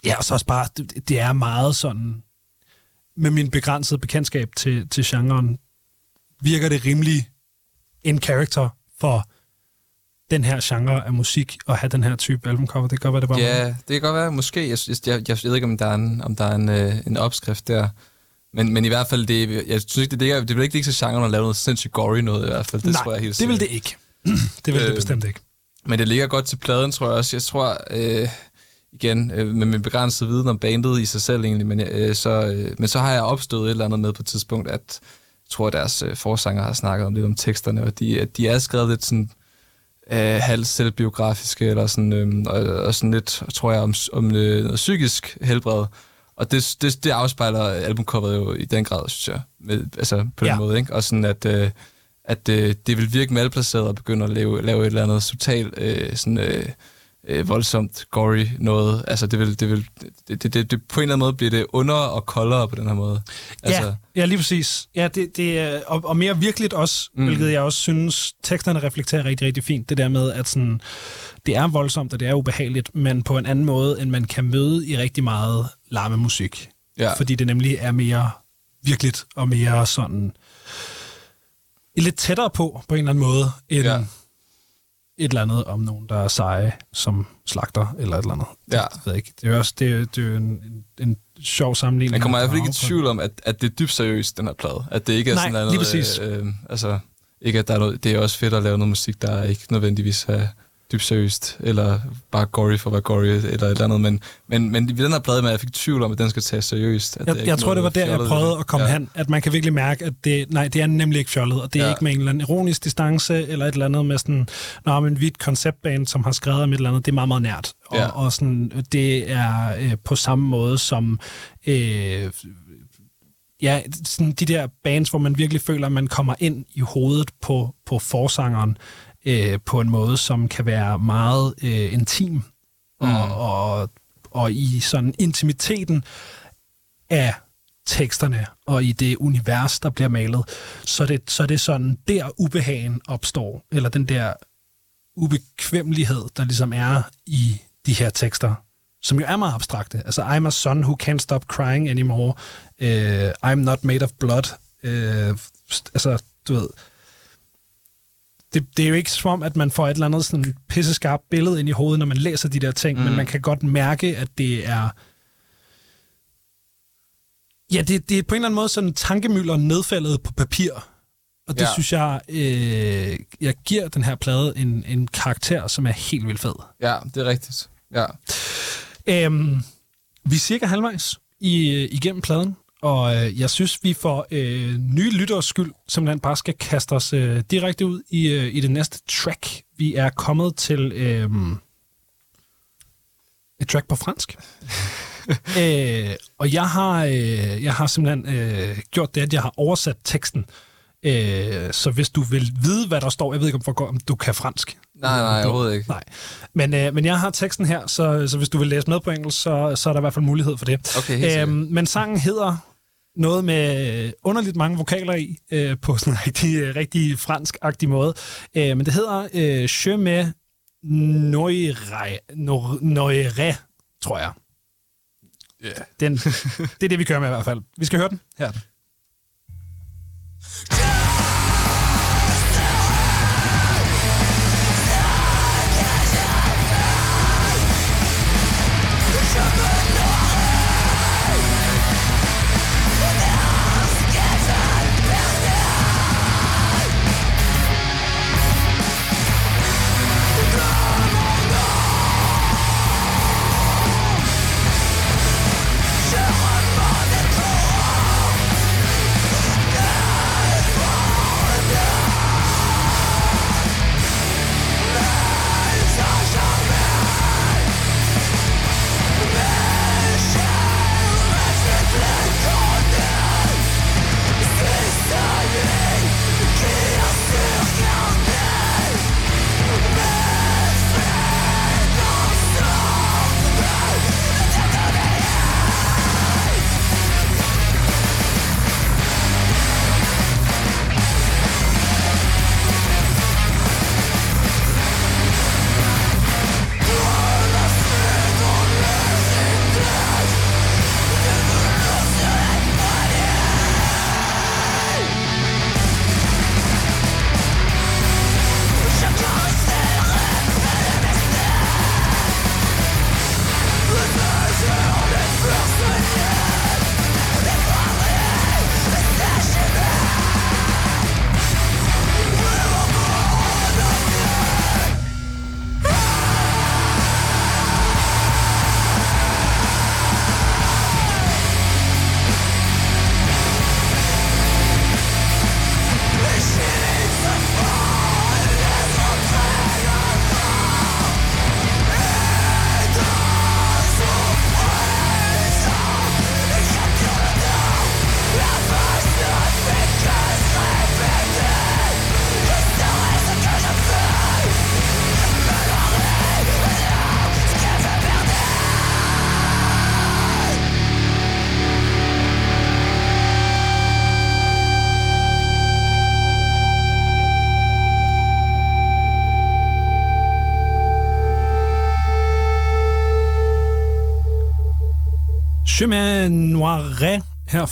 ja, og så også bare, det, det er meget sådan, med min begrænsede bekendtskab til, til genren, virker det rimelig en character for den her genre af musik, at have den her type albumcover. Det kan godt være, det bare Ja, det kan godt være. Måske. Jeg, jeg, jeg, jeg ved ikke, om der er en, om der er en, øh, en opskrift der. Men, men i hvert fald, det, jeg synes ikke, det, det, er, det vil ikke ligge til genren at lave noget sindssygt gory noget i hvert fald. Det Nej, tror jeg helt det vil det ikke. det vil øh, det Øh, bestemt ikke. Men det ligger godt til pladen, tror jeg også. Jeg tror, øh, igen, øh, med min begrænsede viden om bandet i sig selv egentlig, men, øh, så, øh, men så har jeg opstået et eller andet med på et tidspunkt, at jeg tror, at deres øh, forsanger har snakket om lidt om teksterne, og de, at de er skrevet lidt sådan øh, halvt selvbiografiske, eller sådan, øh, og, og sådan lidt, tror jeg, om, om øh, noget psykisk helbred. Og det, det, det afspejler albumcoveret jo i den grad, synes jeg, med, altså på den Ja. måde, ikke? Og sådan at, øh, at øh, det vil virke malplaceret at begynde at lave, lave et eller andet totalt øh, sådan, øh, øh, voldsomt gory noget. Altså det vil, det vil det, det, det, det, på en eller anden måde bliver det under og koldere på den her måde. Altså, Ja, ja lige præcis. Ja, det, det og, og mere virkeligt også, mm. hvilket jeg også synes, teksterne reflekterer rigtig, rigtig fint. Det der med, at sådan, det er voldsomt, og det er ubehageligt, men på en anden måde, end man kan møde i rigtig meget larmemusik. Ja. Fordi det nemlig er mere virkeligt, og mere sådan lidt tættere på, på en eller anden måde, end Ja. et eller andet om nogen, der er seje som slagter, eller et eller andet. Ja. Det, ved jeg ikke. Det er jo også det, er- det er en, en, en sjov sammenligning. Man kommer i hvert fald ikke i tvivl om, at, at det er dybt seriøst, den her plade. At det ikke er Nej, sådan noget... lige præcis. Øh, øh, altså, ikke at der er noget, det er også fedt at lave noget musik, der ikke nødvendigvis er dybt seriøst, eller bare gory for at være gory, eller et eller andet. Men, men, men i den her plade, man jeg fik tvivl om, at den skal tages seriøst. At Jeg, jeg tror, det var der, jeg prøvede at komme ja. hen. At man kan virkelig mærke, at det, nej, det er nemlig ikke fjollet, og det er Ja. ikke med en eller anden ironisk distance, eller et eller andet med sådan, nå, men vi er et konceptband, som har skrevet om et eller andet, det er meget, meget nært. Og, ja. og sådan, det er øh, på samme måde som... Øh, ja, sådan de der bands, hvor man virkelig føler, at man kommer ind i hovedet på, på forsangeren øh, på en måde, som kan være meget øh, intim. Mm. Og, og, og i sådan intimiteten af teksterne og i det univers, der bliver malet, så er det, så er det sådan, der ubehagen opstår, eller den der ubekvemmelighed, der ligesom er i de her tekster, som jo er meget abstrakte. Altså, I'm a son who can't stop crying anymore. Uh, I'm not made of blood. Uh, altså, du ved... Det, det er jo ikke som om, at man får et eller andet sådan pisseskarpt billede ind i hovedet, når man læser de der ting, mm. men man kan godt mærke, at det er... Ja, det, det er på en eller anden måde sådan tankemøller nedfældet på papir. Og det Ja. ja. synes jeg, øh, jeg giver den her plade en, en karakter, som er helt vildt fed. Ja, det er rigtigt. Ja. Øhm, vi er cirka halvvejs i, øh, igennem pladen, og øh, jeg synes, vi for øh, nye lytteres skyld simpelthen bare skal kaste os øh, direkte ud i, øh, i det næste track. Vi er kommet til øh, et track på fransk. øh, og jeg har, øh, jeg har simpelthen øh, gjort det, at jeg har oversat teksten. Øh, så hvis du vil vide, hvad der står, jeg ved ikke, om, om du kan fransk. Nej, nej, overhovedet ikke. Nej. Men, øh, men jeg har teksten her, så, så hvis du vil læse med på engelsk, så, så er der i hvert fald mulighed for det. Okay, helt sikkert. men sangen hedder noget med underligt mange vokaler i, øh, på sådan en rigtig, rigtig fransk-agtig måde. Øh, men det hedder øh, Je me noire, noire, tror jeg. Yeah. Den, det er det, vi kører med i hvert fald. Vi skal høre den. Her er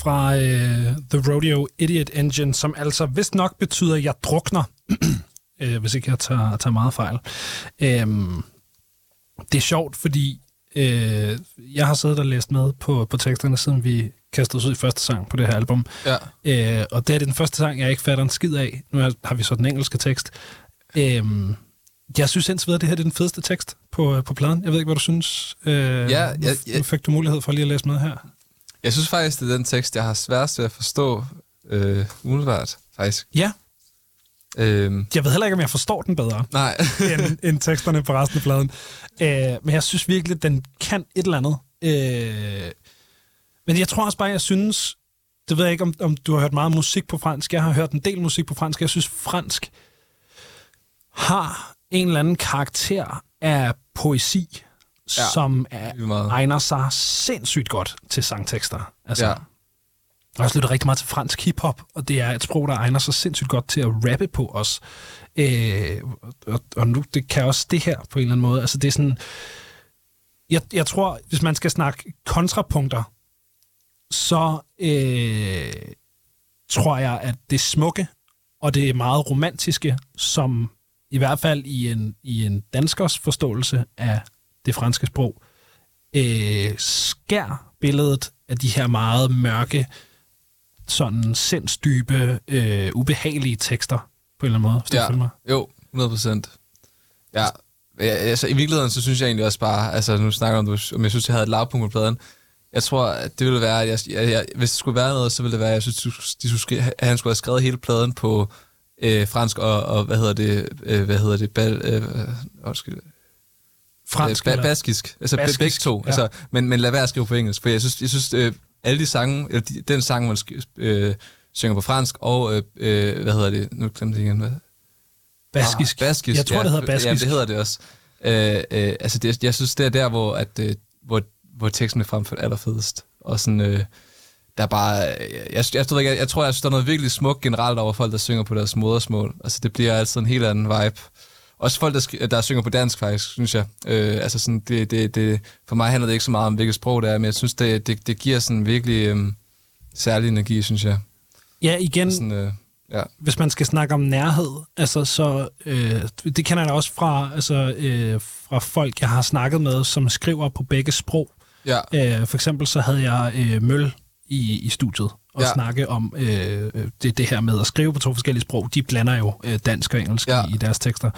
fra uh, The Rodeo Idiot Engine, som altså vist nok betyder, jeg drukner, uh, hvis ikke jeg tager, tager meget fejl. Um, det er sjovt, fordi uh, jeg har siddet og læst med på, på teksterne, siden vi kastede os ud i første sang på det her album. Ja. Uh, og det er den første sang, jeg ikke fatter en skid af. Nu har vi så den engelske tekst. Um, jeg synes indtil videre, at det her er den fedeste tekst på, på pladen. Jeg ved ikke, hvad du synes. Uh, Ja, ja, ja. nu fik du mulighed for lige at læse med her. Jeg synes faktisk, det er den tekst, jeg har sværest ved at forstå øh, umiddelbart, faktisk. Ja, Øhm, jeg ved heller ikke, om jeg forstår den bedre. nej, end, end teksterne på resten af pladen. Øh, men jeg synes virkelig, at den kan et eller andet. Øh, men jeg tror også bare, jeg synes... Det ved jeg ikke, om, om du har hørt meget musik på fransk. Jeg har hørt en del musik på fransk. Jeg synes, fransk har en eller anden karakter af poesi, ja, som er, meget. egner sig sindssygt godt til sangtekster. Altså, Ja. Jeg har også lyttet rigtig meget til fransk hiphop, og det er et sprog, der egner sig sindssygt godt til at rappe på os. Øh, og, og nu det kan også det her på en eller anden måde. Altså det er sådan... Jeg, jeg tror, hvis man skal snakke kontrapunkter, så øh, tror jeg, at det smukke og det meget romantiske, som i hvert fald i en, i en danskers forståelse af det franske sprog, øh, skær billedet af de her meget mørke, sådan sindsdybe, øh, ubehagelige tekster på en eller anden måde. Hvis Ja. mig. jo, 100 procent. Ja, ja, altså i virkeligheden, så synes jeg egentlig også bare, altså nu snakker om, du- om jeg synes, jeg havde et lavpunkt på pladen. Jeg tror, at det ville være, at jeg, jeg, jeg, hvis det skulle være noget, så ville det være, at jeg synes, de skulle, at han skulle have skrevet hele pladen på øh, fransk og, og, hvad hedder det, øh, hvad hedder det, bal, øh, undskyld, Fransk øh, ba- baskisk. Altså Baskisk, begge to. ja. Altså, men, men lad være at skrive på engelsk, for jeg synes, jeg synes øh, alle de sange, eller de, den sang, man øh, synger på fransk, og øh, øh, hvad hedder det, nu glemte jeg igen, hvad? Baskisk. Ah, baskisk, Jeg tror, ja. det hedder baskisk. Ja, det hedder det også. Øh, øh, altså, det, jeg synes, det er der, hvor, at, øh, hvor, hvor teksten er fremført allerfedest. Og sådan, øh, der er bare, øh, jeg, jeg, jeg, jeg, jeg tror, jeg synes, der er noget virkelig smukt generelt over folk, der synger på deres modersmål. Altså, det bliver altid en helt anden vibe. Også folk, der, der synger på dansk, faktisk, synes jeg. Øh, altså sådan, det, det, det, for mig handler det ikke så meget om, hvilket sprog det er, men jeg synes, det, det, det giver sådan virkelig øh, særlig energi, synes jeg. Ja, igen, Sådan, øh, ja. hvis man skal snakke om nærhed, altså så, øh, det kender jeg da også fra, altså, øh, fra folk, jeg har snakket med, som skriver på begge sprog. Ja, Øh, for eksempel så havde jeg øh, Møl i, i studiet og ja. Snakke om øh, det, det her med at skrive på to forskellige sprog. De blander jo øh, dansk og engelsk ja. I, i deres tekster.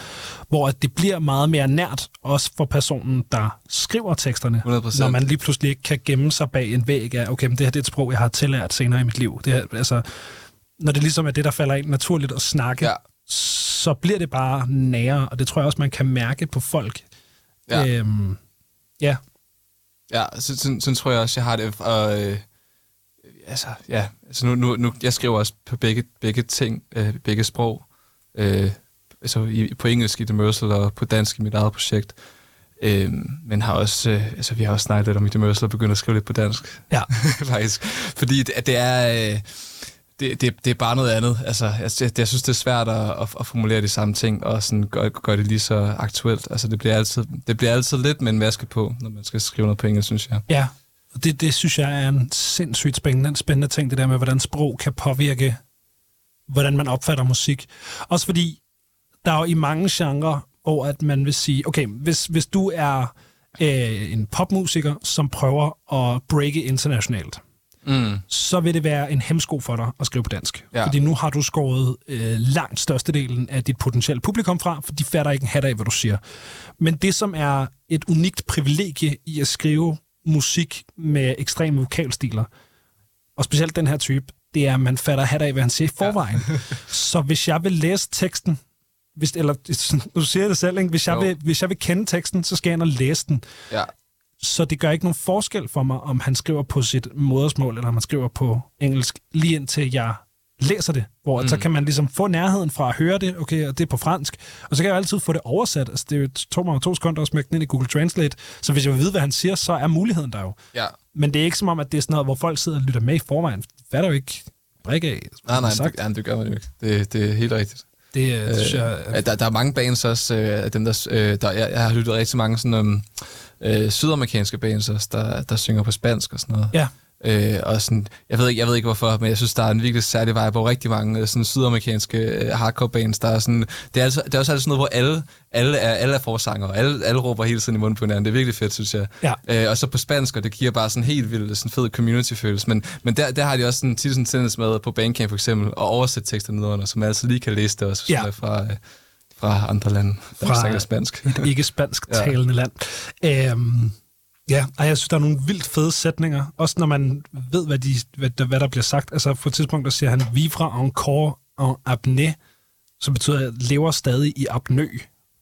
Hvor at det bliver meget mere nært, også for personen, der skriver teksterne. 100%. Når man lige pludselig ikke kan gemme sig bag en væg af, okay, men det her det er et sprog, jeg har tillært senere i mit liv. Det her, altså, når det ligesom er det, der falder ind naturligt at snakke, Ja. så bliver det bare nære, og det tror jeg også, man kan mærke på folk. Ja. Øhm, ja. Ja, så, sådan, sådan tror jeg også, jeg har det. Og, øh, altså, ja, altså nu, nu, nu, jeg skriver også på begge, begge ting, øh, begge sprog. Øh, altså i, på engelsk i The Mercel og på dansk i mit eget projekt. Øh, men har også, øh, altså, vi har også snakket lidt om i The Mercel og begyndt at skrive lidt på dansk. Ja. faktisk. Fordi det, det er... Øh, det, det, det er bare noget andet. Altså, jeg, jeg, jeg synes, det er svært at, at, at formulere de samme ting, og sådan gøre, gøre det lige så aktuelt. Altså, det bliver, altid, det bliver altid lidt med en maske på, når man skal skrive noget på engelsk, synes jeg. Ja, og det, det synes jeg er en sindssygt spændende, spændende ting, det der med, hvordan sprog kan påvirke, hvordan man opfatter musik. Også fordi, der er jo i mange genrer, hvor at man vil sige, okay, hvis, hvis du er øh, en popmusiker, som prøver at breake internationalt, Mm. så vil det være en hemsko for dig at skrive på dansk. Ja. Fordi nu har du skåret øh, langt størstedelen af dit potentielle publikum fra, for de fatter ikke en hat af, hvad du siger. Men det, som er et unikt privilegie i at skrive musik med ekstreme vokalstiler, og specielt den her type, det er, at man fatter hat af, hvad han siger i forvejen. Ja. så hvis jeg vil læse teksten, hvis, eller nu siger jeg det selv, ikke? Hvis, jeg Jo. vil, hvis jeg vil kende teksten, så skal jeg ind og læse den. Ja. Så det gør ikke nogen forskel for mig, om han skriver på sit modersmål, eller om han skriver på engelsk, lige indtil jeg læser det. Hvor mm. så kan man ligesom få nærheden fra at høre det, okay, og det er på fransk, og så kan jeg altid få det oversat. Altså, det tog mig to sekunder at smække den ind i Google Translate, så hvis jeg vil vide, hvad han siger, så er muligheden der jo. Ja. Men det er ikke som om, at det er sådan noget, hvor folk sidder og lytter med i forvejen. Hvad er der jo ikke brik af? Nej, nej, sagt. det, ja, det gør man jo ikke. Det, det er helt rigtigt. Det, øh, synes jeg... Øh, der, der er mange bands også, øh, af dem der, øh, der jeg, jeg har lyttet rigtig mange sådan, um, øh, sydamerikanske bands også, der, der synger på spansk og sådan noget. Ja. Øh, og sådan, jeg, ved ikke, jeg ved ikke hvorfor, men jeg synes, der er en virkelig særlig vibe på rigtig mange øh, sådan, sydamerikanske øh, hardcore bands. Der er sådan, det, er altså, det er også altid sådan noget, hvor alle, alle, er, alle er forsanger, og alle, alle råber hele tiden i munden på hinanden. Det er virkelig fedt, synes jeg. Ja. Øh, og så på spansk, og det giver bare sådan helt vildt sådan fed community-følelse. Men, men der, der har de også sådan, tit sådan tendens med på Bandcamp for eksempel, at oversætte tekster nedenunder, så man altså lige kan læse det også Ja. fra, øh, fra andre lande, der Fra- snakker spansk. et ikke spansk talende land. Øhm, ja, og jeg synes, der er nogle vildt fede sætninger. Også når man ved, hvad, de, hvad, der, hvad der bliver sagt. Altså på et tidspunkt, der siger han, vivre encore en apnæ, som betyder, at lever stadig i apnø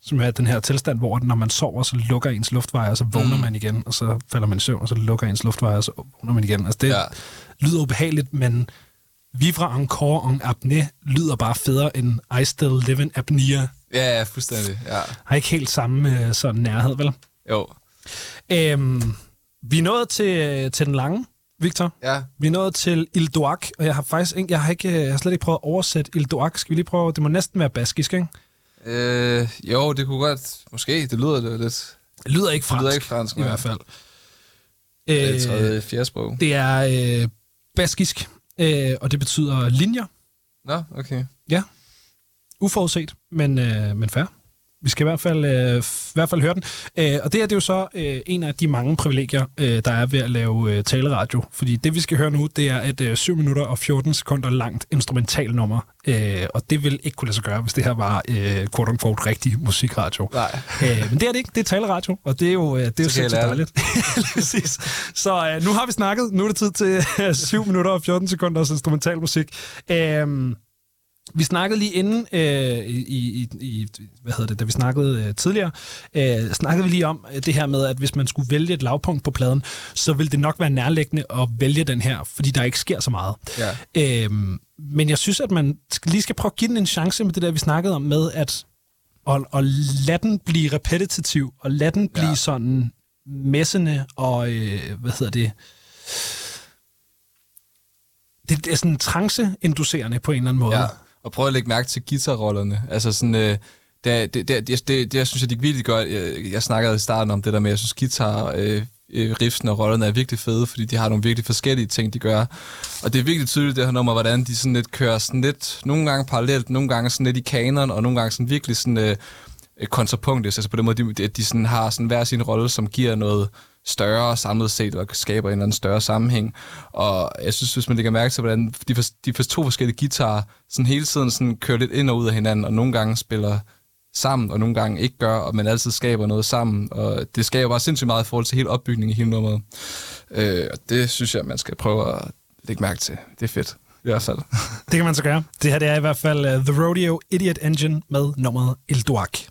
som er den her tilstand, hvor når man sover, så lukker ens luftveje, og så vågner mm. man igen, og så falder man i søvn, og så lukker ens luftveje, og så vågner man igen. Altså det Ja. lyder ubehageligt, men vivre encore en apnæ lyder bare federe end I still live in apnea. Ja, ja, fuldstændig. Ja. Har ikke helt samme øh, sådan nærhed, vel? Jo. Øhm, vi er nået til, til den lange, Victor. Ja. Vi er nået til Il Duac, og jeg har faktisk ikke, jeg har, ikke, jeg har slet ikke prøvet at oversætte Il Duac. Skal vi lige prøve? Det må næsten være baskisk, ikke? Øh, jo, det kunne godt... Måske, det lyder det lidt... Det lyder ikke Det fransk, lyder ikke fransk, i hvert fald. Det er Øh, tredje, fjerde sprog. det er øh, baskisk, øh, og det betyder linjer. Nå, okay. Ja, uforudset, men, øh, men fair. Vi skal i hvert fald, øh, i hvert fald høre den. Øh, og det her det er jo så øh, en af de mange privilegier, øh, der er ved at lave øh, taleradio. Fordi det, vi skal høre nu, det er et øh, 7 minutter og 14 sekunder langt instrumentalnummer. Øh, og det vil ikke kunne lade sig gøre, hvis det her var øh, quote-unquote rigtig musikradio. Nej. Øh, men det er det ikke. Det er taleradio, og det er jo, øh, det er jo sindssygt dejligt. Præcis. Så øh, nu har vi snakket. Nu er det tid til øh, 7 minutter og 14 sekunders instrumentalmusik. Øh, vi snakkede lige inden, øh, i, i, i, hvad hedder det, da vi snakkede øh, tidligere, øh, snakkede vi lige om øh, det her med, at hvis man skulle vælge et lavpunkt på pladen, så ville det nok være nærliggende at vælge den her, fordi der ikke sker så meget. Ja. Øhm, men jeg synes, at man lige skal prøve at give den en chance med det der, vi snakkede om med, at og, og lade den blive repetitiv, og lade den blive Ja. sådan messende, og øh, hvad hedder det, det, det er sådan trance-inducerende på en eller anden måde. Ja, og prøvede at lægge mærke til guitarrollerne. Altså sådan, øh, det, det, det, det, det, det, jeg synes jeg, de virkelig godt. Jeg, jeg snakkede i starten om det der med, at jeg synes, guitar, øh, øh riffsen og rollerne er virkelig fede, fordi de har nogle virkelig forskellige ting, de gør. Og det er virkelig tydeligt, det her nummer, hvordan de sådan lidt kører sådan lidt, nogle gange parallelt, nogle gange sådan lidt i kanon, og nogle gange sådan virkelig sådan øh, øh kontrapunktisk. Altså på den måde, de, de, de sådan har sådan hver sin rolle, som giver noget større samlet set, og skaber en eller anden større sammenhæng. Og jeg synes, hvis man lægger mærke til, hvordan de, for, de for to forskellige guitarer sådan hele tiden sådan kører lidt ind og ud af hinanden, og nogle gange spiller sammen, og nogle gange ikke gør, og man altid skaber noget sammen. Og det skaber bare sindssygt meget i forhold til hele opbygningen i hele nummeret. Øh, og det synes jeg, man skal prøve at lægge mærke til. Det er fedt. I hvert fald. Det kan man så gøre. Det her det er i hvert fald uh, The Rodeo Idiot Engine med nummeret El Duac.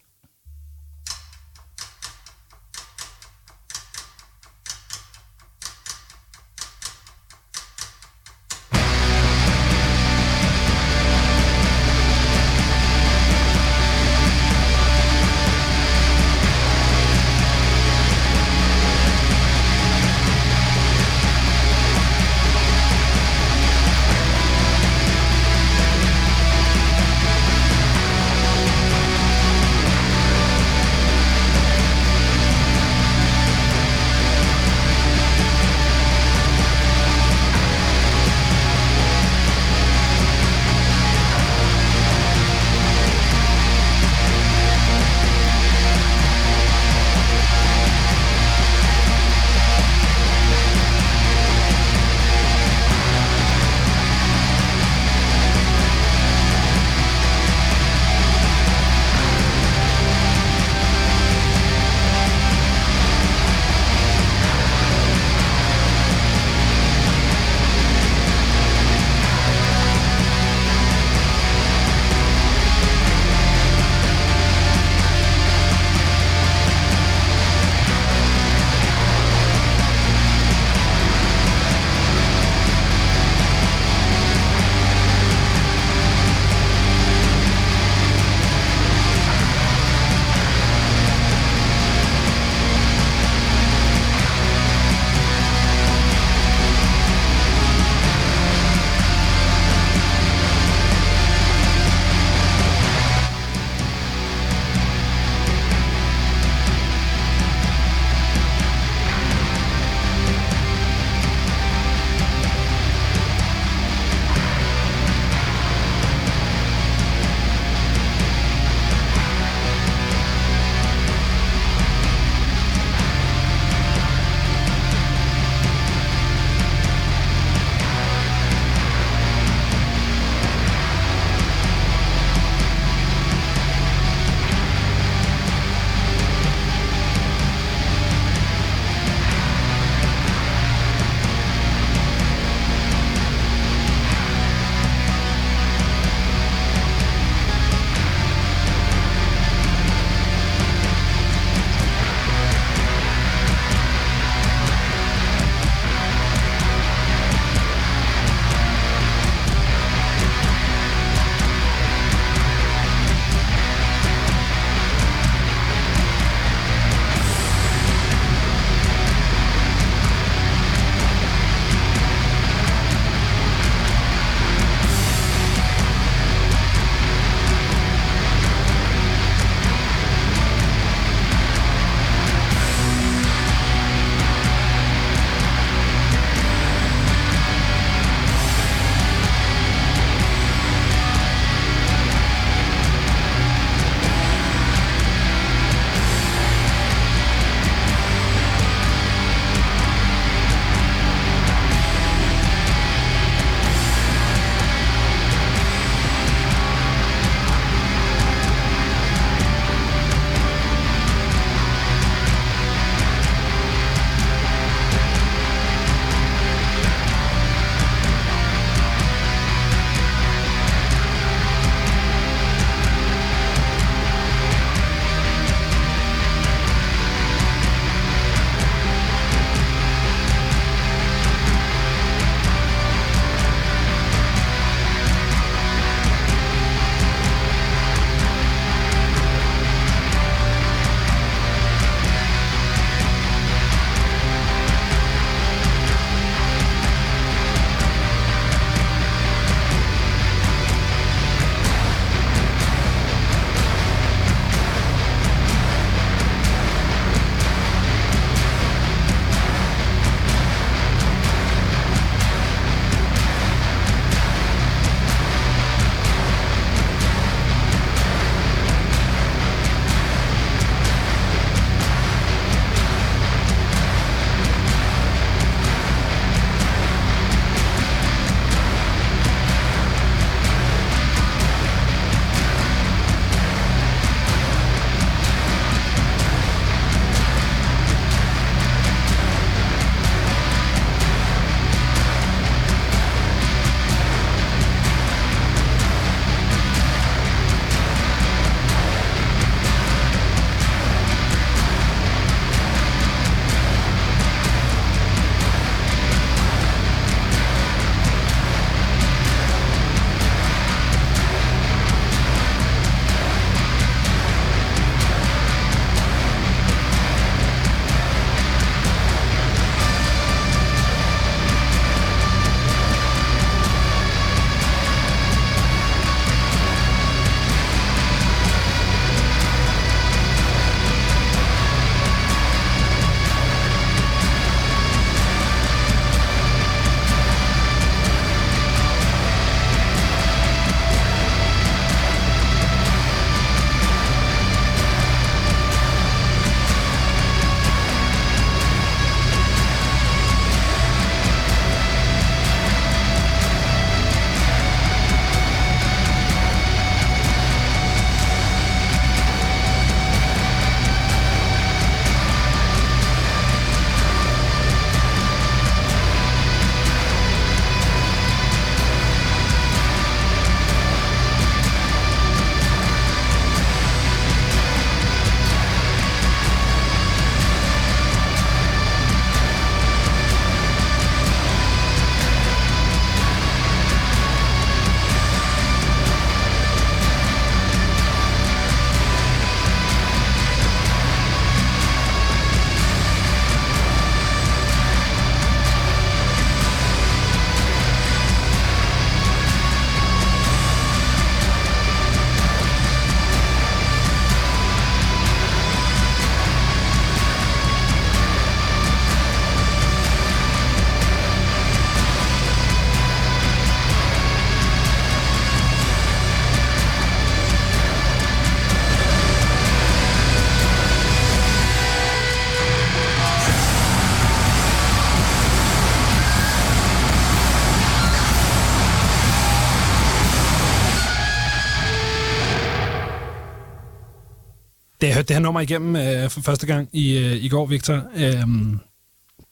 Jeg hørte det her nummer igennem øh, for første gang i, øh, i går, Victor, øh,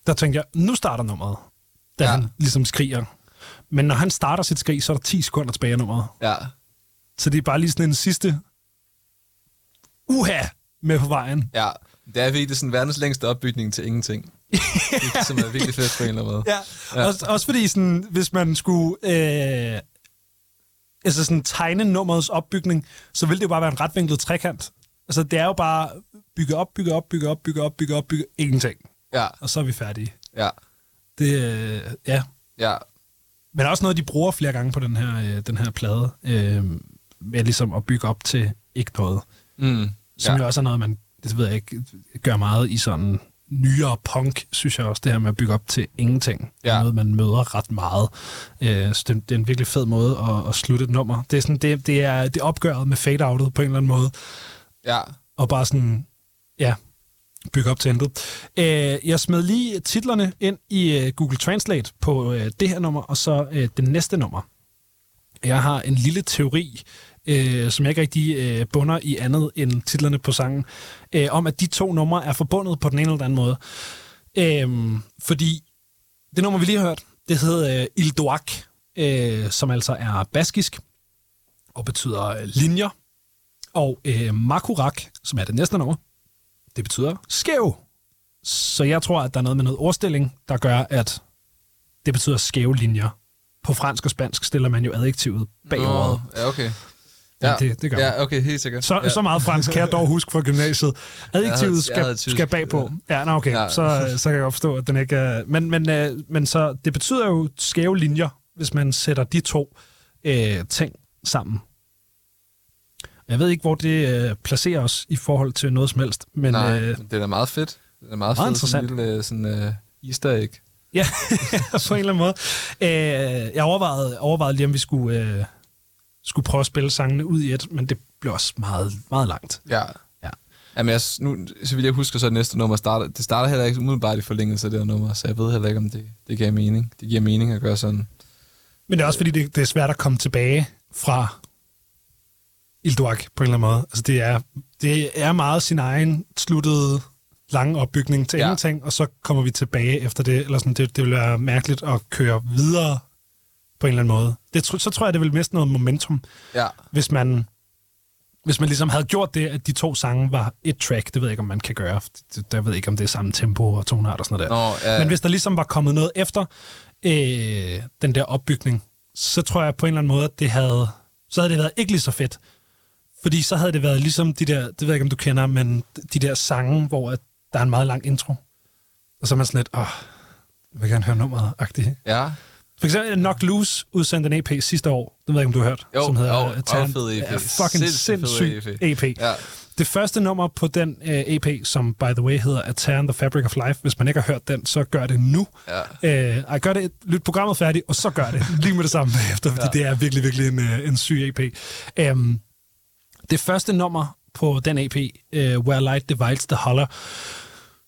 der tænkte jeg, nu starter nummeret, da Ja. han ligesom skriger. Men når han starter sit skrig, så er der 10 sekunder tilbage af nummeret. Ja. Så det er bare lige sådan en sidste uha med på vejen. Ja. Det er virkelig sådan verdens længste opbygning til ingenting. Det, som er virkelig fedt på en eller anden måde. Ja. ja. Også, også fordi, sådan, hvis man skulle øh, altså sådan, tegne nummerets opbygning, så ville det jo bare være en retvinklet trekant. Altså, det er jo bare bygge op, bygge op, bygge op, bygge op, bygge op, bygge ingenting. Ja. Og så er vi færdige. Ja. Det, øh, ja. Ja. Men også noget, de bruger flere gange på den her, øh, den her plade, øh, med ligesom at bygge op til ikke noget. Mm. Som ja. jo også er noget, man det ved jeg ikke, gør meget i sådan nyere punk, synes jeg også, det her med at bygge op til ingenting. Det er Ja. noget, man møder ret meget. Øh, så det, det er en virkelig fed måde at, at slutte et nummer. Det er, sådan, det, det er, det opgøret med fade-outet på en eller anden måde. Ja. Og bare sådan, ja, bygge op til intet. Øh, jeg smed lige titlerne ind i øh, Google Translate på øh, det her nummer, og så øh, det næste nummer. Jeg har en lille teori, øh, som jeg ikke rigtig øh, bunder i andet end titlerne på sangen, øh, om at de to numre er forbundet på den ene eller anden måde. Øh, fordi det nummer, vi lige har hørt, det hedder øh, Il Doak, øh, som altså er baskisk og betyder øh, linjer. Og øh, Makurak, som er det næste nummer, det betyder skæv. Så jeg tror, at der er noget med noget ordstilling, der gør, at det betyder skæve linjer. På fransk og spansk stiller man jo adjektivet bag Nå. Ja, okay. Ja, det- det gør. Ja, okay, helt sikkert. Så, ja. så meget fransk kan jeg dog huske fra gymnasiet. Jeg havde- Adjektivet jeg skal, havde tysk. skal bagpå. Ja, nå, okay. Ja. Så, så kan jeg godt forstå, at den ikke er... Men, men, øh, men så, det betyder jo skæve linjer, hvis man sætter de to øh, ting sammen. Jeg ved ikke, hvor det øh, placerer os i forhold til noget som helst, men Nej, øh, det er da meget fedt. Det er meget, Meget fedt, sådan interessant. en lille sådan, uh, easter egg. ja, på en eller anden måde. Øh, jeg overvejede, overvejede lige, om vi skulle, øh, skulle prøve at spille sangene ud i et, men det blev også meget, meget langt. Ja. Ja. Jamen, jeg, nu, så vil jeg huske, så næste nummer starter. Det starter heller ikke umiddelbart i forlængelse af det her nummer, så jeg ved heller ikke, om det, det giver mening. Det giver mening at gøre sådan. Men det er også fordi, det, det er svært at komme tilbage fra Ilduak på en eller anden måde. Altså det er, det er meget sin egen sluttede lange opbygning til Ja. ingenting, og så kommer vi tilbage efter det. Eller sådan, det, det vil være mærkeligt at køre videre på en eller anden måde. Det, så tror jeg, det vil miste noget momentum, Ja. hvis man, hvis man ligesom havde gjort det, at de to sange var et track. Det ved jeg ikke, om man kan gøre. Jeg ved ikke, om det er samme tempo og tonart og sådan noget der. Nå, ja. Men hvis der ligesom var kommet noget efter øh, den der opbygning, så tror jeg på en eller anden måde, at det havde, så havde det været ikke lige så fedt. Fordi så havde det været ligesom de der, det ved jeg ikke, om du kender, men de der sange, hvor at der er en meget lang intro. Og så er man sådan lidt, åh, jeg vil gerne høre nummeret agtigt. Ja. For eksempel Knock Loose udsendte en EP sidste år, det ved jeg ikke, om du har hørt, Jo, som hedder jo, øh, meget fed EP. Ja, fucking sindssyg EP. Ja. Det første nummer på den uh, EP, som by the way hedder A Tear the Fabric of Life, hvis man ikke har hørt den, så gør det nu. Ja. Uh, ej, gør det, lyt programmet færdigt, og så gør det lige med det samme bagefter, fordi ja. det er virkelig, virkelig en, uh, en syg EP. Um, det første nummer på den EP, uh, Where Light Divides the Holler,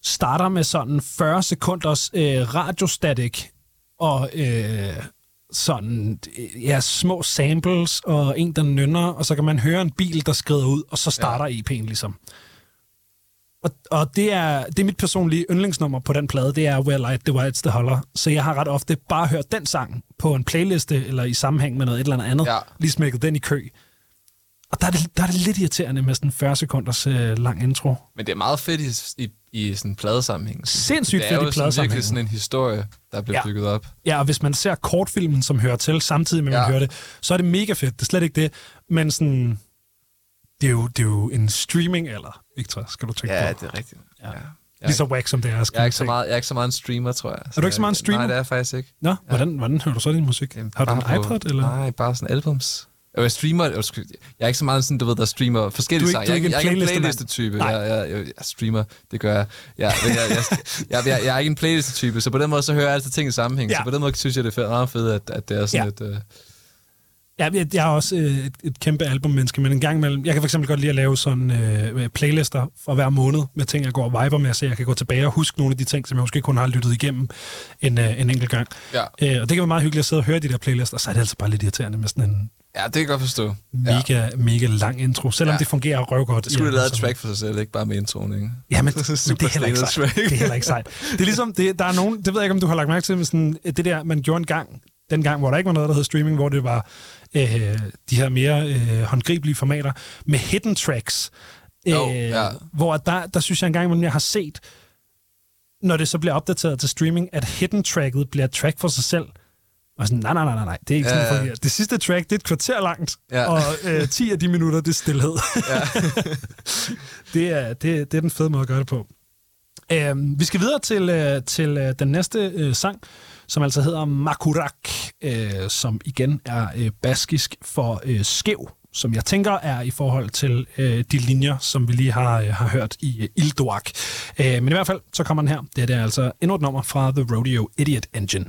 starter med sådan 40 sekunders uh, radiostatic og uh, sådan øh, ja, små samples og en, der nynner, og så kan man høre en bil, der skrider ud, og så starter ja. EP'en ligesom. Og, og det, er, det er mit personlige yndlingsnummer på den plade, det er Where Light Divides the Holler. Så jeg har ret ofte bare hørt den sang på en playliste, eller i sammenhæng med noget et eller andet, Ja. lige smækket den i kø. Og der er det, der er det lidt irriterende med sådan en 40 sekunders øh, lang intro. Men det er meget fedt i, i, i sådan en pladesammenhæng. Sindssygt det fedt i er jo sådan pladesammenhæng. virkelig sådan en historie, der bliver Ja. ja. bygget op. Ja, og hvis man ser kortfilmen, som hører til, samtidig med, at man Ja. hører det, så er det mega fedt. Det er slet ikke det. Men sådan, det er jo, det er jo en streaming eller Victor, skal du tænke Ja, på. det er rigtigt. Ja. Ja. Jeg, Lige så whack som det er. jeg, er ikke så meget, jeg er ikke så meget en streamer, tror jeg. du ikke så meget en streamer? Nej, det er jeg faktisk ikke. Nå, hvordan, hvordan hører du så din musik? Jamen, Har du en bare på- iPod? Eller? Nej, bare sådan albums. Jo, Jeg streamer, jeg er ikke så meget sådan, du ved, der streamer forskellige sange. Jeg, jeg, jeg er ikke en playliste-type. Jeg, jeg, jeg, jeg, streamer, det gør jeg. Ja, men jeg, jeg, jeg, jeg, jeg, er ikke en playliste-type, så på den måde så hører jeg altid ting i sammenhæng. Ja. Så på den måde synes jeg, det er meget fedt, at, at det er sådan Ja. et... Uh, Ja, jeg, jeg er også øh, et, et kæmpe albummenneske, men en gang imellem, jeg kan fx godt lide at lave sådan øh, playlister for hver måned med ting, jeg går og viber med, så jeg kan gå tilbage og huske nogle af de ting, som jeg måske kun har lyttet igennem en, øh, en enkelt gang. ja. Øh, og det kan være meget hyggeligt at sidde og høre de der playlister, og så er det altså bare lidt irriterende med sådan en Ja, det kan jeg godt forstå. Ja. Mega, mega lang intro, selvom Ja. det fungerer røvgodt. Det skulle have lavet et track for sig selv, ikke bare med introen, ikke? Ja, men, det er heller ikke sejt. Det er heller ikke sejt. Det er ligesom, det, der er nogen, det ved jeg ikke, om du har lagt mærke til, men sådan, det der, man gjorde en gang, den gang, hvor der ikke var noget, der hed streaming, hvor det var øh, de her mere øh, håndgribelige formater med hidden tracks. Øh, Jo, ja. Hvor der, der synes jeg engang, imellem, jeg har set, når det så bliver opdateret til streaming, at hidden tracket bliver et track for sig selv. Og sådan, nej, nej, nej, nej, nej, det er ikke sådan, Ja, det ja. fungerer. Det sidste track, det er et kvarter langt, Ja. og øh, 10 af de minutter, det er stillhed. Ja. det, er, det, det er den fede måde at gøre det på. Øhm, vi skal videre til, øh, til øh, den næste øh, sang, som altså hedder Makurak, øh, som igen er øh, baskisk for øh, skæv, som jeg tænker er i forhold til øh, de linjer, som vi lige har, øh, har hørt i øh, Ildoak. Øh, men i hvert fald, så kommer den her. Det er altså endnu et nummer fra The Rodeo Idiot Engine.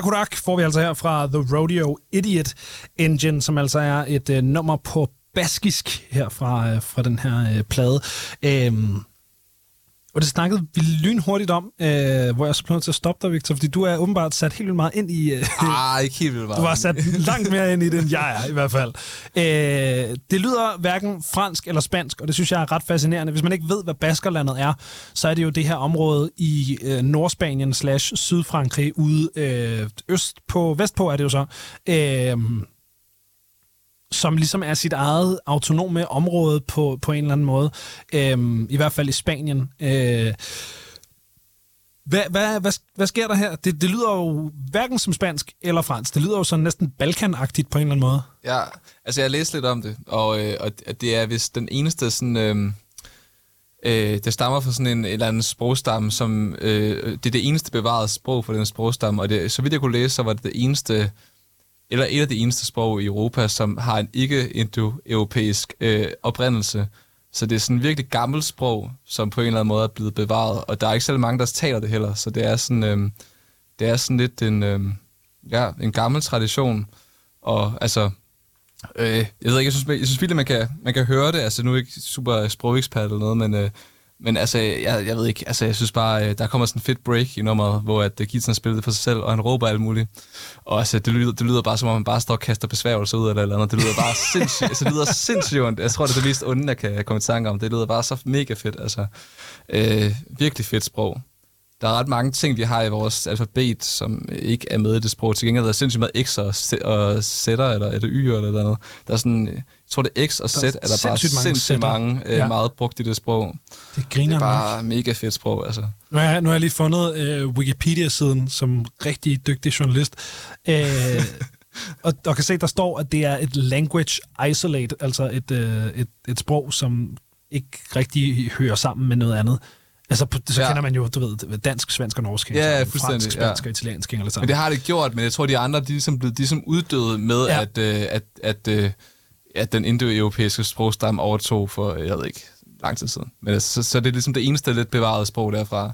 Makurak får vi altså her fra The Rodeo Idiot Engine, som altså er et øh, nummer på baskisk her fra, øh, fra den her øh, plade. Øhm, og det snakkede vi lynhurtigt om, øh, hvor jeg så blev til at stoppe dig, Victor, fordi du er åbenbart sat helt vildt meget ind i... Øh, Ah, ikke helt vildt meget. du var sat langt mere ind i det, end jeg er, i hvert fald. Øh, det lyder hverken fransk eller spansk, og det synes jeg er ret fascinerende. Hvis man ikke ved, hvad Baskerlandet er, så er det jo det her område i øh, Nordspanien slash Sydfrankrig, ude øh, øst på, vestpå er det jo så, øh, som ligesom er sit eget autonome område på, på en eller anden måde. Øhm, I hvert fald i Spanien. Øh, hvad, hvad, hvad, hvad sker der her? Det, det lyder jo hverken som spansk eller fransk. Det lyder jo sådan næsten balkanagtigt på en eller anden måde. Ja, altså jeg læste lidt om det, og, øh, og det er vist den eneste sådan... Øh, øh, det stammer fra sådan en, en eller anden sprogstamme, som øh, det er det eneste bevarede sprog for den sprogstamme, og det, så vidt jeg kunne læse, så var det det eneste, eller et af de eneste sprog i Europa, som har en ikke-indo-europæisk øh, oprindelse. Så det er sådan et virkelig gammelt sprog, som på en eller anden måde er blevet bevaret, og der er ikke særlig mange, der taler det heller, så det er sådan, øh, det er sådan lidt en, øh, ja, en gammel tradition, og altså, Øh, jeg ved ikke, jeg synes, jeg synes virkelig, man kan, man kan høre det. Altså, nu er jeg ikke super sprogekspert eller noget, men, øh, men altså, jeg, jeg ved ikke, altså, jeg synes bare, øh, der kommer sådan en fedt break i nummeret, hvor at uh, Gitsen spiller det for sig selv, og han råber alt muligt. Og altså, det lyder, det lyder bare, som om man bare står og kaster besværgelser ud eller eller andet. Det lyder bare sindssygt, altså, det lyder sindssygt ondt. Jeg tror, det er det mest onde, jeg kan komme i tanke om. Det lyder bare så mega fedt, altså. Øh, virkelig fedt sprog. Der er ret mange ting, vi har i vores alfabet, som ikke er med i det sprog. Til gengæld er der sindssygt meget X'er og Z'er, eller er det Y'er eller noget. Der er sådan, jeg tror det er X og Z, Der er er der bare sindssygt mange mange, øh, Ja. meget brugt i det sprog. Det Det griner er nok. bare mega fedt sprog, altså. Nu har jeg, nu har jeg lige fundet øh, Wikipedia-siden som rigtig dygtig journalist. Øh, og, og kan se, der står, at det er et language isolate, altså et, øh, et, et sprog, som ikke rigtig hører sammen med noget andet. Altså, så ja. Kender man jo, du ved, dansk, svensk og norsk. Ja, ja, Fransk, fuldstændig, spansk ja. og italiensk hænger alle Men det har det gjort, men jeg tror, de andre, de er ligesom blevet de er ligesom uddøde med, ja. at, øh, at, at, øh, at den indo-europæiske sprogstamme overtog for, jeg ved ikke, lang tid siden. Men altså, så, så det er ligesom det eneste lidt bevarede sprog derfra.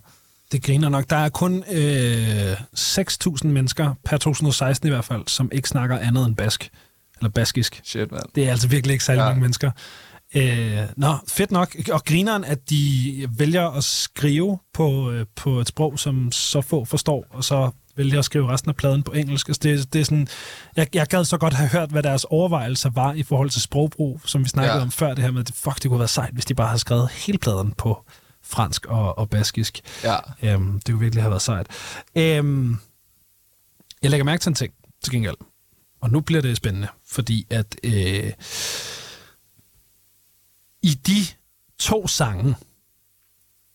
Det griner nok. Der er kun øh, 6.000 mennesker per 2016 i hvert fald, som ikke snakker andet end bask. Eller baskisk. Shit, mand. Det er altså virkelig ikke særlig. Ja. mange mennesker. Øh, nå, fedt nok. Og grineren, at de vælger at skrive på, øh, på et sprog, som så få forstår, og så vælger at skrive resten af pladen på engelsk. Altså, det, det er sådan, jeg, jeg gad så godt have hørt, hvad deres overvejelser var i forhold til sprogbrug, som vi snakkede ja. Om før det her med, at fuck, det kunne være sejt, hvis de bare havde skrevet hele pladen på fransk og, og baskisk. Ja. Øhm, det kunne virkelig have været sejt. Øhm, jeg lægger mærke til en ting, til gengæld. Og nu bliver det spændende, fordi at øh, i de to sange,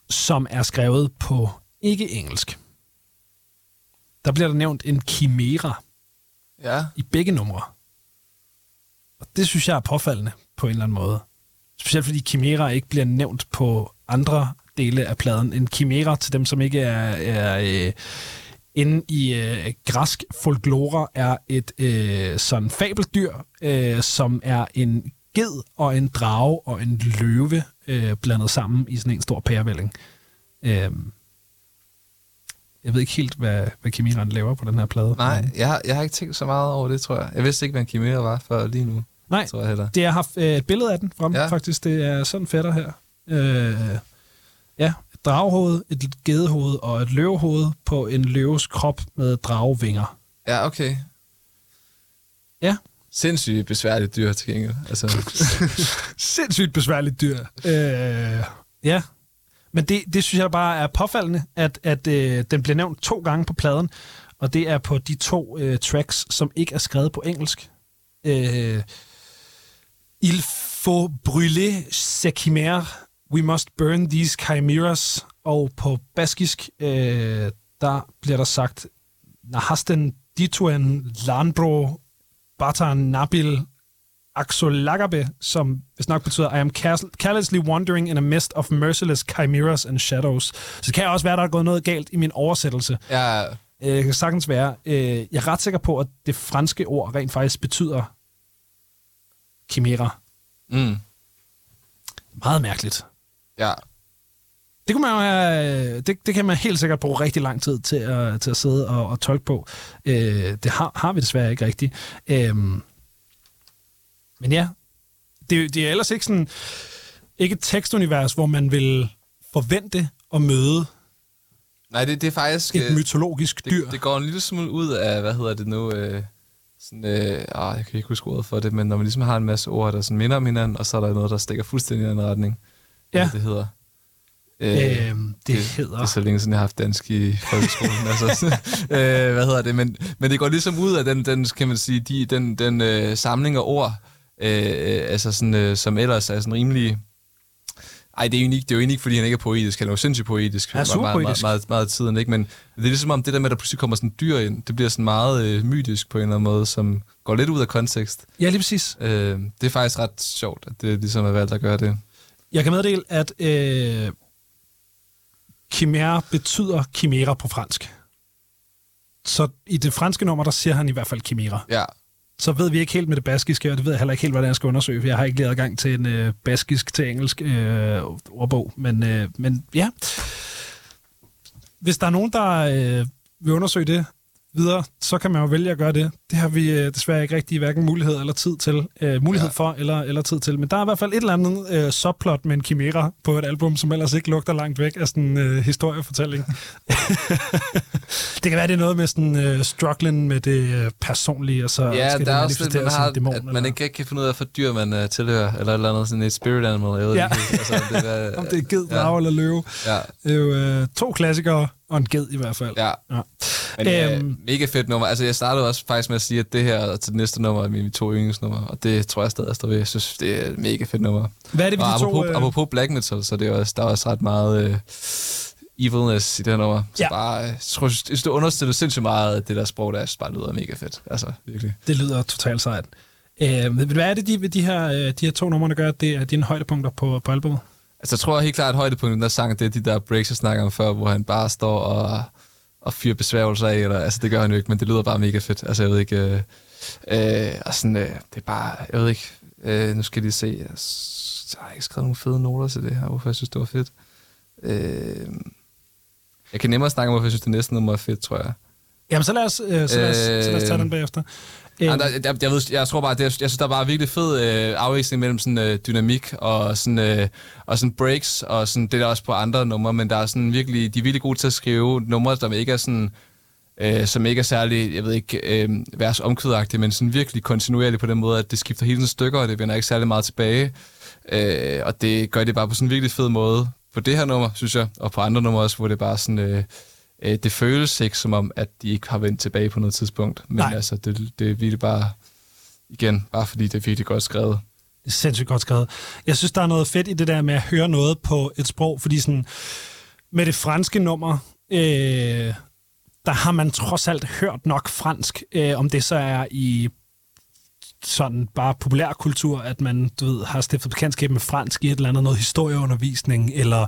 som er skrevet på ikke-engelsk, der bliver der nævnt en chimera Ja. i begge numre. Og det synes jeg er påfaldende på en eller anden måde. Specielt fordi Chimera ikke bliver nævnt på andre dele af pladen. En Chimera, til dem som ikke er, er øh, inde i øh, græsk folklore, er et øh, sådan fabeldyr, øh, som er en ged og en drage og en løve øh, blandet sammen i sådan en stor pærevælling. Øh, jeg ved ikke helt, hvad, hvad Chimeraen laver på den her plade. Nej, jeg har, jeg har ikke tænkt så meget over det, tror jeg. Jeg vidste ikke, hvad chimera var før lige nu, Nej, tror jeg heller. Det jeg har haft øh, et billede af den frem, ja. Faktisk. Det er sådan fætter her. Øh, ja, et dragehoved, et gedehoved og et løvehoved på en løves krop med dragevinger. Ja, okay. Ja. Sindssygt besværligt dyr til gengæld. Altså, Sindssygt besværligt dyr. Øh, ja, men det, det synes jeg bare er påfaldende, at, at øh, den bliver nævnt to gange på pladen, og det er på de to øh, tracks, som ikke er skrevet på engelsk. Øh, Il faut brûler ces chimères. We must burn these chimeras. Og på baskisk, øh, der bliver der sagt, Nahasten dituen landbro batan nabil axolagabe, som hvis nok betyder, I am careless- carelessly wandering in a mist of merciless chimeras and shadows. Så det kan også være, der er gået noget galt i min oversættelse. ja, Øh, Det kan sagtens være. Øh, Jeg er ret sikker på, at det franske ord rent faktisk betyder chimera. mm, Meget mærkeligt. ja. Det, kunne man jo have, det, det kan man helt sikkert bruge rigtig lang tid til at, til at sidde og, og tolke på. Øh, det har, har vi desværre ikke rigtigt. Øh, men ja, det, det er ellers ikke sådan ikke et tekstunivers, hvor man vil forvente at møde Nej, det, det er faktisk... et øh, mytologisk dyr. det, det går en lille smule ud af, hvad hedder det nu... Øh, sådan, øh, åh, jeg kan ikke huske ordet for det, men når man ligesom har en masse ord, der sådan minder om hinanden, og så er der noget, der stikker fuldstændig i en retning. Hvad Ja. er det, hedder. Øh, det, det hedder... Det er så længe siden, jeg har haft dansk i folkeskolen. altså, øh, hvad hedder det? Men, men det går ligesom ud af den, den kan man sige, de, den, den øh, samling af ord, øh, altså sådan, øh, som ellers er sådan rimelig... Ej, det er, ikke, det er jo ikke, fordi han ikke er poetisk. Han er jo sindssygt poetisk. Han er super meget, meget, meget, meget, tiden, ikke? Men det er ligesom om det der med, at der pludselig kommer sådan dyr ind, det bliver sådan meget øh, mytisk på en eller anden måde, som går lidt ud af kontekst. Ja, lige præcis. Øh, det er faktisk ret sjovt, at det ligesom er valgt at gøre det. Jeg kan meddele, at øh, chimera betyder chimera på fransk. Så i det franske nummer, der siger han i hvert fald chimera. Ja, så ved vi ikke helt med det baskiske, og det ved jeg heller ikke helt, hvordan jeg skal undersøge, for jeg har ikke lige adgang til en øh, baskisk til engelsk øh, ordbog. Men, øh, men ja, hvis der er nogen, der øh, vil undersøge det videre, så kan man jo vælge at gøre det. Det har vi øh, desværre ikke rigtig hverken mulighed eller tid til. Øh, mulighed ja. for eller, eller tid til. Men der er i hvert fald et eller andet øh, subplot med en chimera på et album, som ellers ikke lugter langt væk af sådan en øh, historiefortælling. det kan være, det er noget med sådan øh, struggling med det øh, personlige, og så Ja, skal der det er også lidt, man har, dæmon. at man eller- ikke kan finde ud af, hvad dyr man uh, tilhører, eller et eller andet sådan et spirit animal. Jeg ved Ja. ikke, altså, det er, Om det er ged, ja. eller løve. Ja, Det er jo øh, to klassikere og en ged i hvert fald. ja. Ja. Men øhm, Øhm. øh, mega fedt nummer. Altså, jeg startede også faktisk med at sige, at det her til det næste nummer er mine to yndlingsnumre, og det tror jeg stadig står ved. Jeg synes, det er et mega fedt nummer. Hvad er det Og de to... apropos, øh, apropos black metal, så det er også, der er også ret meget øh, evilness i det her nummer. Så Ja. bare, øh, jeg tror, jeg synes, det understøtter sindssygt meget af det der sprog, der synes bare lyder mega fedt. Altså, virkelig. Det lyder totalt sejt. Øh, hvad er det, de, de, her, øh, de her to numre, der gør, at det er dine højdepunkter på, på albumet? Altså, jeg tror helt klart, at højdepunktet i den der sang, det er de der breaks, jeg snakker om før, hvor han bare står og, og fyrer besværgelser af. Eller, altså, det gør han jo ikke, men det lyder bare mega fedt. Altså, jeg ved ikke... Øh, øh, og sådan, øh, det er bare... Jeg ved ikke... Øh, nu skal jeg lige se... Jeg, jeg har ikke skrevet nogle fede noter til det her, hvorfor jeg synes, det var fedt. Øh, jeg kan nemmere snakke om, hvorfor jeg synes, det næste nummer er fedt, tror jeg. Jamen, så lad os, øh, så lad os, så lad os tage Øh, den bagefter. Ja, der, jeg, jeg, ved, jeg tror bare, det, jeg synes, der var virkelig fed øh, afvisning mellem sådan, øh, dynamik og sådan, øh, og sådan breaks, og sådan, det er der også på andre numre, men der er sådan virkelig, de er virkelig gode til at skrive numre, der ikke er sådan, øh, som ikke er særlig, jeg ved ikke, øh, vers omkvædagtige, men sådan virkelig kontinuerligt på den måde, at det skifter hele tiden stykker, og det vender ikke særlig meget tilbage. Øh, og det gør det bare på sådan en virkelig fed måde på det her nummer, synes jeg, og på andre numre også, hvor det bare sådan... Øh, øh, det føles ikke som om, at de ikke har vendt tilbage på noget tidspunkt. Men Nej. altså, det, det er virkelig bare, igen, bare fordi det er virkelig godt skrevet. Det er sindssygt godt skrevet. Jeg synes, der er noget fedt i det der med at høre noget på et sprog, fordi sådan, med det franske nummer, øh, der har man trods alt hørt nok fransk, øh, om det så er i sådan bare populærkultur, at man du ved, har stiftet bekendtskab med fransk i et eller andet noget historieundervisning, eller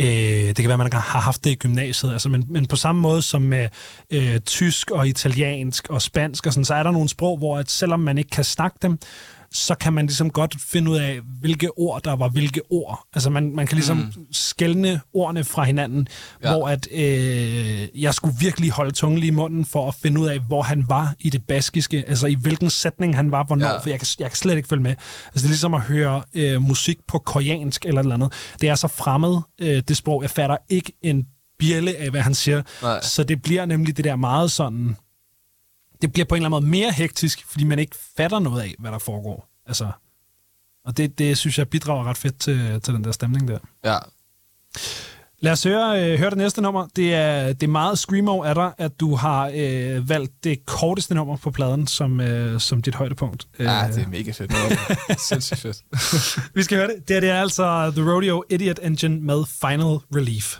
øh, det kan være, man har haft det i gymnasiet, altså, men, men på samme måde som med øh, tysk og italiensk og spansk, og sådan, så er der nogle sprog, hvor at selvom man ikke kan snakke dem, så kan man ligesom godt finde ud af, hvilke ord der var hvilke ord. Altså man, man kan ligesom mm. skælne ordene fra hinanden, ja. Hvor at øh, jeg skulle virkelig holde tungen lige i munden for at finde ud af, hvor han var i det baskiske, altså i hvilken sætning han var, hvornår, ja. For jeg kan, jeg kan slet ikke følge med. Altså det er ligesom at høre øh, musik på koreansk eller et eller andet. Det er så fremmed, øh, det sprog. Jeg fatter ikke en bjælle af, hvad han siger. Nej. Så det bliver nemlig det der meget sådan det bliver på en eller anden måde mere hektisk, fordi man ikke fatter noget af, hvad der foregår. Altså, og det, det synes jeg bidrager ret fedt til, til den der stemning der. Ja. Lad os høre, øh, høre det næste nummer. Det er, det er meget screamo af dig, at du har øh, valgt det korteste nummer på pladen som, øh, som dit højdepunkt. ja, Øh, det er mega fedt. Sindssygt fedt. Vi skal høre det. Det, er- det er altså The Rodeo Idiot Engine med Final Relief.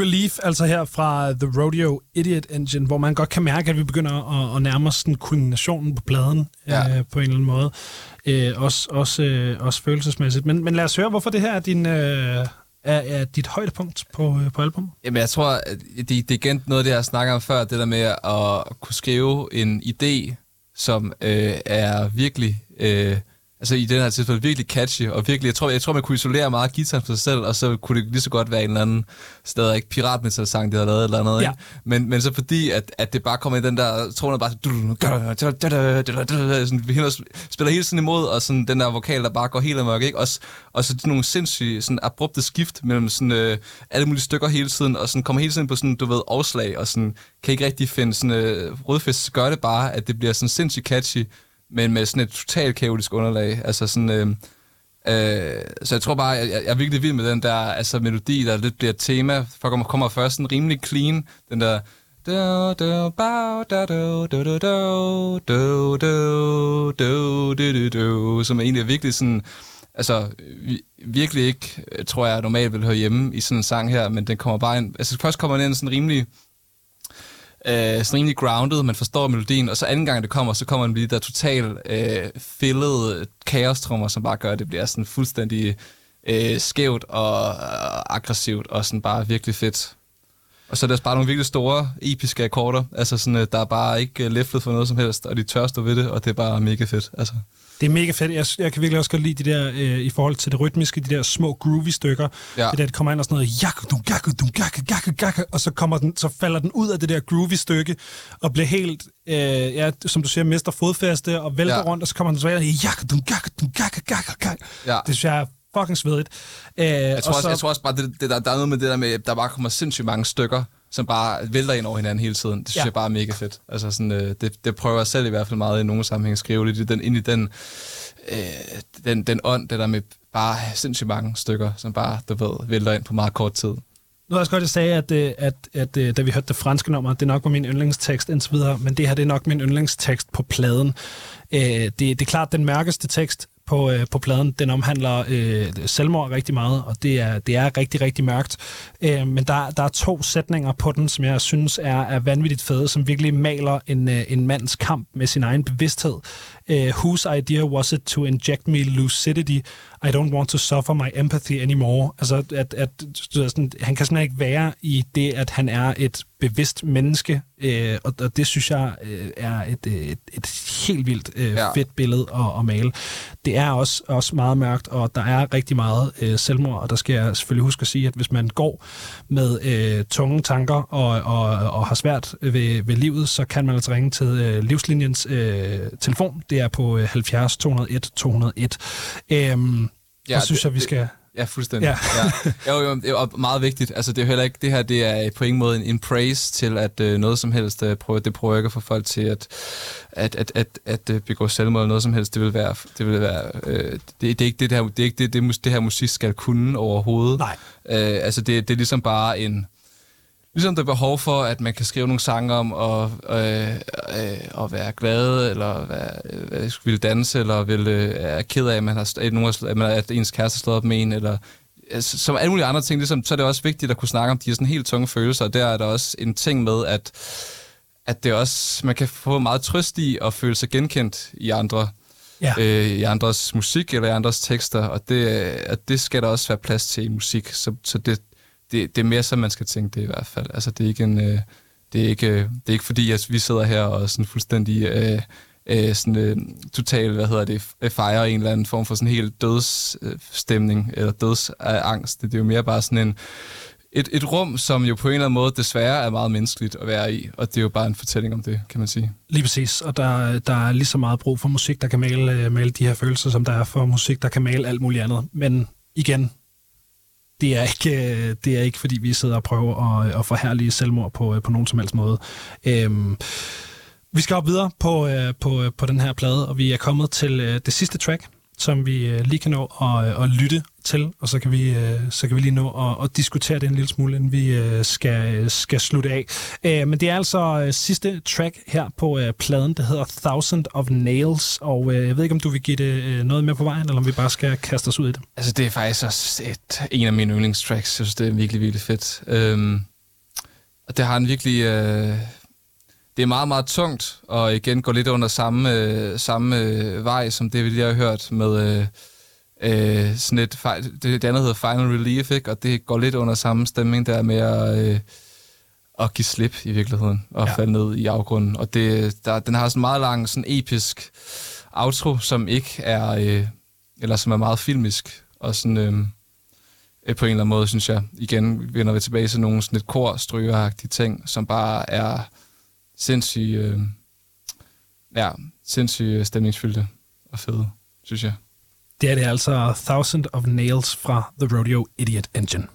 Relief, altså her fra The Rodeo Idiot Engine, hvor man godt kan mærke, at vi begynder at, at nærme os sådan kulminationen på pladen Ja. øh, på en eller anden måde. Øh, også, også, øh, også følelsesmæssigt. Men, men lad os høre, hvorfor det her er, din, øh, er, er dit højdepunkt på, øh, på albumet. Jamen, jeg tror, at det, det er igen noget det, jeg snakker om før, det der med at kunne skrive en idé, som øh, er virkelig, øh, altså i den her tilfælde, virkelig catchy, og virkelig, jeg tror, jeg tror man kunne isolere meget guitaren for sig selv, og så kunne det lige så godt være en eller anden stadig ikke piratmetal-sang, de har lavet eller andet, Ja. ikke? Men, men så fordi, at, at det bare kommer i den der tone, bare sådan, spiller hele tiden imod, og sådan den der vokal, der bare går helt amok, ikke? Også, og så nogle sindssyge, sådan abrupte skift mellem sådan, øh, alle mulige stykker hele tiden, og sådan kommer hele tiden på sådan, du ved, afslag, og sådan, kan ikke rigtig finde sådan, øh, så gør det bare, at det bliver sådan sindssygt catchy, men med sådan et totalt kaotisk underlag, altså sådan, øh, Øh, så jeg tror bare, jeg, jeg er virkelig vild med den der altså, melodi, der lidt bliver et tema. For kommer, kommer først sådan rimelig clean, den der... Do, do, bow, da, do, do, do, do, do, do, do, do, do, som egentlig er virkelig sådan... Altså, virkelig ikke, tror jeg, normalt vil høre hjemme i sådan en sang her, men den kommer bare ind... Altså, først kommer den ind sådan rimelig øh, Øh, sådan rimelig grounded, man forstår melodien, og så anden gang det kommer, så kommer den lige der total øh, fillede øh, kaostrummer, som bare gør, at det bliver sådan fuldstændig øh, skævt og øh, aggressivt, og sådan bare virkelig fedt. Og så er der bare nogle virkelig store, episke akkorder, altså sådan, øh, der er bare ikke øh, læflet for noget som helst, og de tør stå ved det, og det er bare mega fedt. Altså. Det er mega fedt. Jeg, jeg kan virkelig også godt lide de der, øh, i forhold til det rytmiske, de der små groovy stykker. Ja. Det der, det kommer ind og sådan noget, jak, dum, jak, dum, jak, jak, jak, og så, kommer den, så falder den ud af det der groovy stykke, og bliver helt, øh, ja, som du siger, mister fodfæste, og vælter ja. Rundt, og så kommer den tilbage, jak, dum, jak, dum, jak, jak, jak. Ja. Det synes jeg er fucking svedigt. Øh, Jeg tror, og også, så, jeg tror også bare, det, det, der, der er noget med det der med, der bare kommer sindssygt mange stykker, som bare vælter ind over hinanden hele tiden. Det synes Ja. jeg bare er mega fedt. Altså sådan, øh, det, det prøver jeg selv i hvert fald meget i nogle sammenhæng at skrive lidt i den, ind i den, øh, den, den ånd, det der med bare sindssygt mange stykker, som bare, du ved, vælter ind på meget kort tid. Nu er også godt, at jeg sagde, at, øh, at, at, at da vi hørte det franske nummer, det nok var min yndlingstekst indtil videre, men det her det er nok min yndlingstekst på pladen. Øh, det, det er klart den mørkeste tekst på, øh, på pladen. Den omhandler øh, selvmord rigtig meget, og det er, det er rigtig, rigtig mørkt. Øh, men der, der er to sætninger på den, som jeg synes er, er vanvittigt fede, som virkelig maler en, øh, en mands kamp med sin egen bevidsthed. Øh, whose idea was it to inject me lucidity? I don't want to suffer my empathy anymore. Altså, at, at sådan, han kan simpelthen ikke være i det, at han er et bevidst menneske, øh, og, og det synes jeg øh, er et, øh, et, et helt vildt øh. Ja. fedt billede at, at male. Det er også, også meget mørkt, og der er rigtig meget øh, selvmord, og der skal jeg selvfølgelig huske at sige, at hvis man går med øh, tunge tanker og, og, og har svært ved, ved livet, så kan man altså ringe til øh, Livslinjens øh, telefon. Det er på øh, 70 201 201. Øhm, ja, og synes det- jeg, vi skal... Ja, fuldstændig. Ja. Ja. Jo, jo, det er meget vigtigt. Altså, det er jo heller ikke, det her det er på ingen måde en, en praise til, at øh, noget som helst, øh, prøver, det prøver ikke at få folk til at, at, at, at, at øh, begå selvmord eller noget som helst. Det vil være, det vil være, øh, det, det, er ikke det, her, det er ikke det, det, det her musik skal kunne overhovedet. Nej. Øh, altså, det, det er ligesom bare en, Ligesom der er behov for, at man kan skrive nogle sange om at, øh, øh, at være glad, eller være, øh, vil danse, eller vil, øh, er ked af, at, man har, at, nogen har, at, at ens kæreste har slået op med en, eller altså, som alle mulige andre ting, ligesom, så er det også vigtigt at kunne snakke om de sådan helt tunge følelser, og der er der også en ting med, at, at det også, man kan få meget trøst i at føle sig genkendt i andre, Ja. øh, i andres musik eller i andres tekster, og det, og det skal der også være plads til i musik, så, så det, det, det er mere som man skal tænke det i hvert fald. Altså det er ikke en, øh, det er ikke, øh, det er ikke fordi, at vi sidder her og sådan fuldstændig øh, øh, sådan, øh, total, hvad hedder det, fejrer en eller anden form for sådan helt dødsstemning øh, eller dødsangst. Det, det er jo mere bare sådan en, et, et rum, som jo på en eller anden måde desværre er meget menneskeligt at være i, og det er jo bare en fortælling om det, kan man sige. Lige præcis, og der, der er lige så meget brug for musik, der kan male, øh, male de her følelser, som der er for musik, der kan male alt muligt andet. Men igen, det er ikke, øh, det er ikke fordi vi sidder og prøver at, øh, at forhærlige selvmord på, øh, på nogen som helst måde. Øhm, vi skal op videre på, på, på den her plade, og vi er kommet til det sidste track, som vi øh, lige kan nå at, øh, at lytte til, og så kan vi, øh, så kan vi lige nå at, at diskutere det en lille smule, inden vi øh, skal, øh, skal slutte af. Øh, men det er altså øh, sidste track her på øh, pladen, der hedder Thousand of Nails, og øh, jeg ved ikke, om du vil give det øh, noget med på vejen, eller om vi bare skal kaste os ud i det. Altså, det er faktisk også et, en af mine yndlingstracks. Jeg synes, det er virkelig, virkelig fedt. Øhm, og det har en virkelig... Øh, det er meget, meget tungt, og igen går lidt under samme, øh, samme øh, vej, som det, vi lige har hørt med... Øh, øh, sådan et, det, det andet hedder Final Relief, ikke? og det går lidt under samme stemning der med at, øh, at give slip i virkeligheden, og ja. falde ned i afgrunden. Og det, der, den har sådan en meget lang, sådan episk outro, som ikke er, øh, eller som er meget filmisk, og sådan... Øh, på en eller anden måde, synes jeg. Igen vender vi tilbage til nogle sådan et kor ting, som bare er sindssygt, øh, ja, sindssygt stemningsfyldte og fede, synes jeg. Det er det altså Thousand of Nails fra The Rodeo Idiot Engine.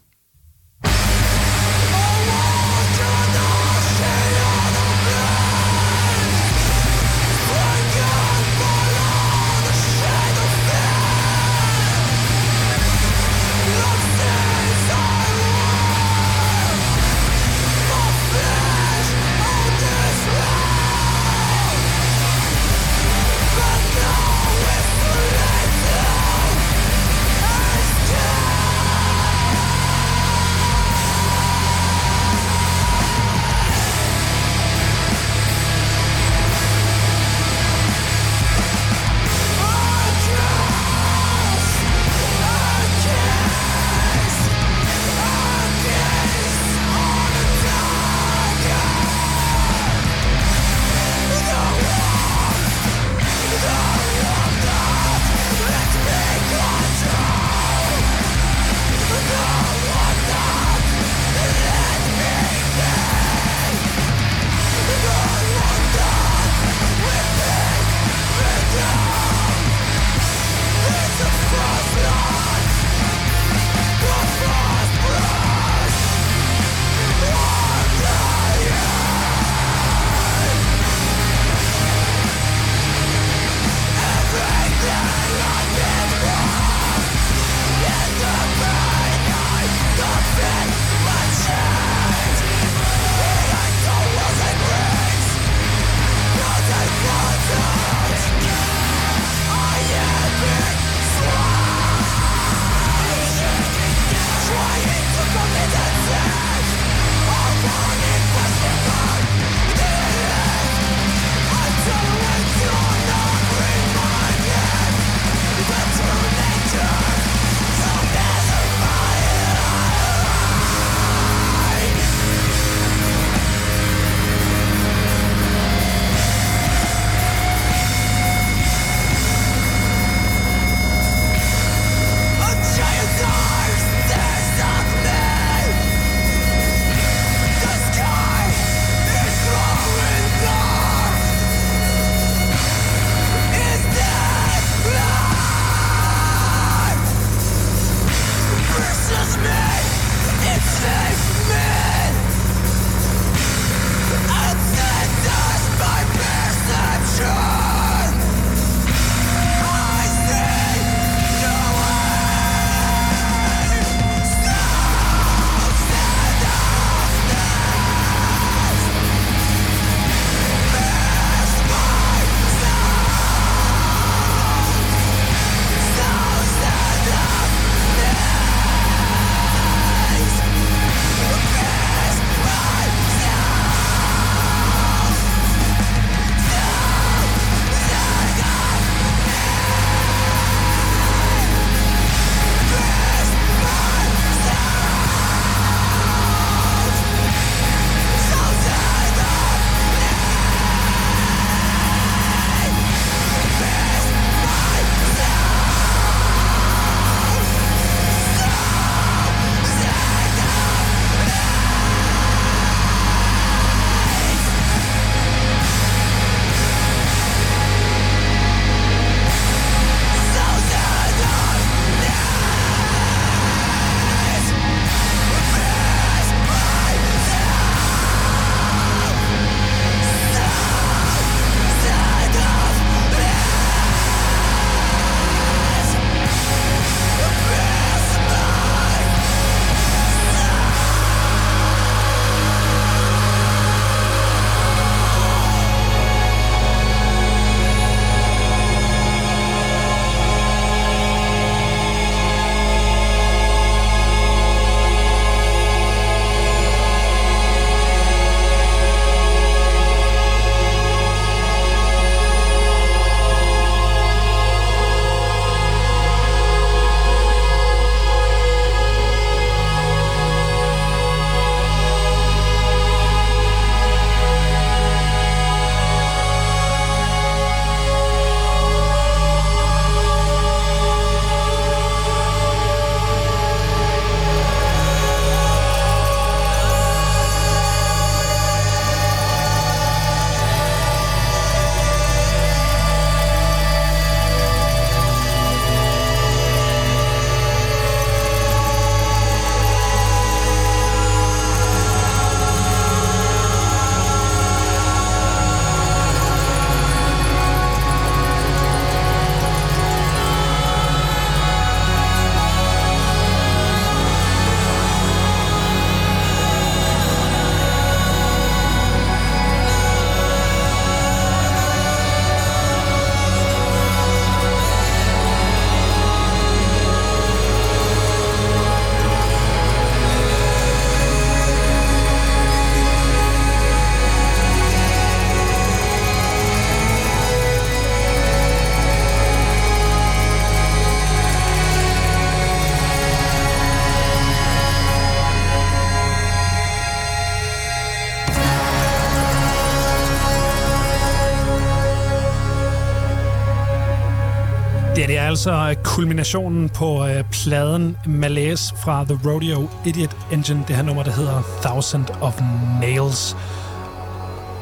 Altså kulminationen på øh, pladen Malaise fra The Rodeo Idiot Engine. Det her nummer, der hedder Thousand of Nails.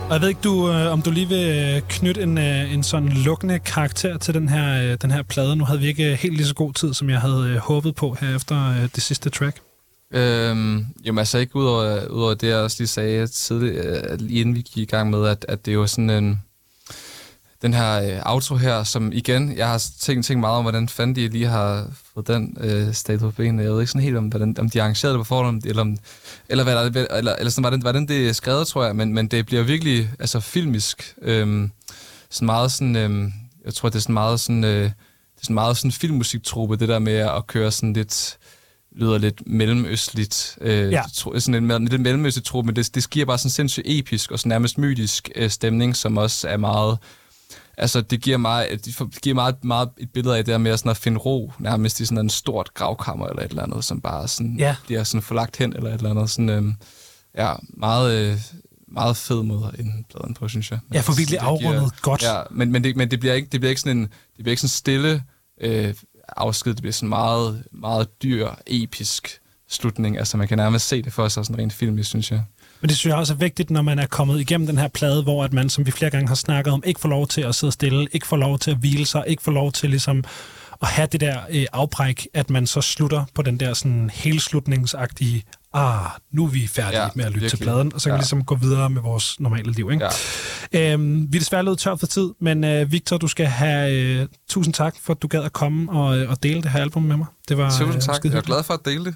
Og jeg ved ikke, du, øh, om du lige vil knytte en, øh, en sådan lukkende karakter til den her, øh, den her plade. Nu havde vi ikke øh, helt lige så god tid, som jeg havde øh, håbet på her efter øh, det sidste track. Øhm, jamen altså ikke udover, øh, udover det, jeg også lige sagde tidligere, øh, inden vi gik i gang med, at, at det er jo sådan en... Den her øh, outro her, som igen, jeg har tænkt, tænkt meget om, hvordan fanden de lige har fået den øh, stat på benene. Jeg ved ikke sådan helt, om, hvordan, om de har arrangeret det på forhånd, eller, om, eller, hvad der, eller, eller sådan, hvordan, hvordan det er skrevet, tror jeg. Men, men det bliver virkelig altså, filmisk. Øhm, sådan meget sådan... Øh, jeg tror, det er sådan meget sådan... Øh, det er sådan meget sådan filmmusiktruppe, det der med at køre sådan lidt lyder lidt mellemøstligt. Øh, Ja. tro- sådan en lidt mellemøstligt tro, men det, det giver bare sådan sindssygt episk og sådan nærmest mytisk øh, stemning, som også er meget... Altså, det giver meget, det giver meget, meget et billede af det der med at, sådan at finde ro, nærmest i sådan en stort gravkammer eller et eller andet, som bare sådan Ja. bliver sådan forlagt hen eller et eller andet. Sådan, øh, ja, meget, øh, meget fed måde ende pladen på, synes jeg. Men Ja, for virkelig det afrundet godt. Ja, men, men, det, men det, bliver ikke, det bliver ikke sådan en det bliver ikke sådan stille øh, afsked. Det bliver sådan meget, meget dyr, episk slutning. Altså, man kan nærmest se det for sig sådan rent filmisk, synes jeg. Men det synes jeg også er vigtigt, når man er kommet igennem den her plade, hvor at man, som vi flere gange har snakket om, ikke får lov til at sidde stille, ikke får lov til at hvile sig, ikke får lov til ligesom at have det der øh, afbræk, at man så slutter på den der sådan helslutningsagtige, ah, nu er vi færdige ja, med at lytte til virkelig. pladen, og så kan vi Ja. ligesom gå videre med vores normale liv. Ikke? Ja. Øhm, vi er desværre løbet tør for tid, men øh, Victor, du skal have øh, tusind tak for, at du gad at komme og, øh, og dele det her album med mig. Det var Tusind øh, tak. Jeg er glad for at dele det.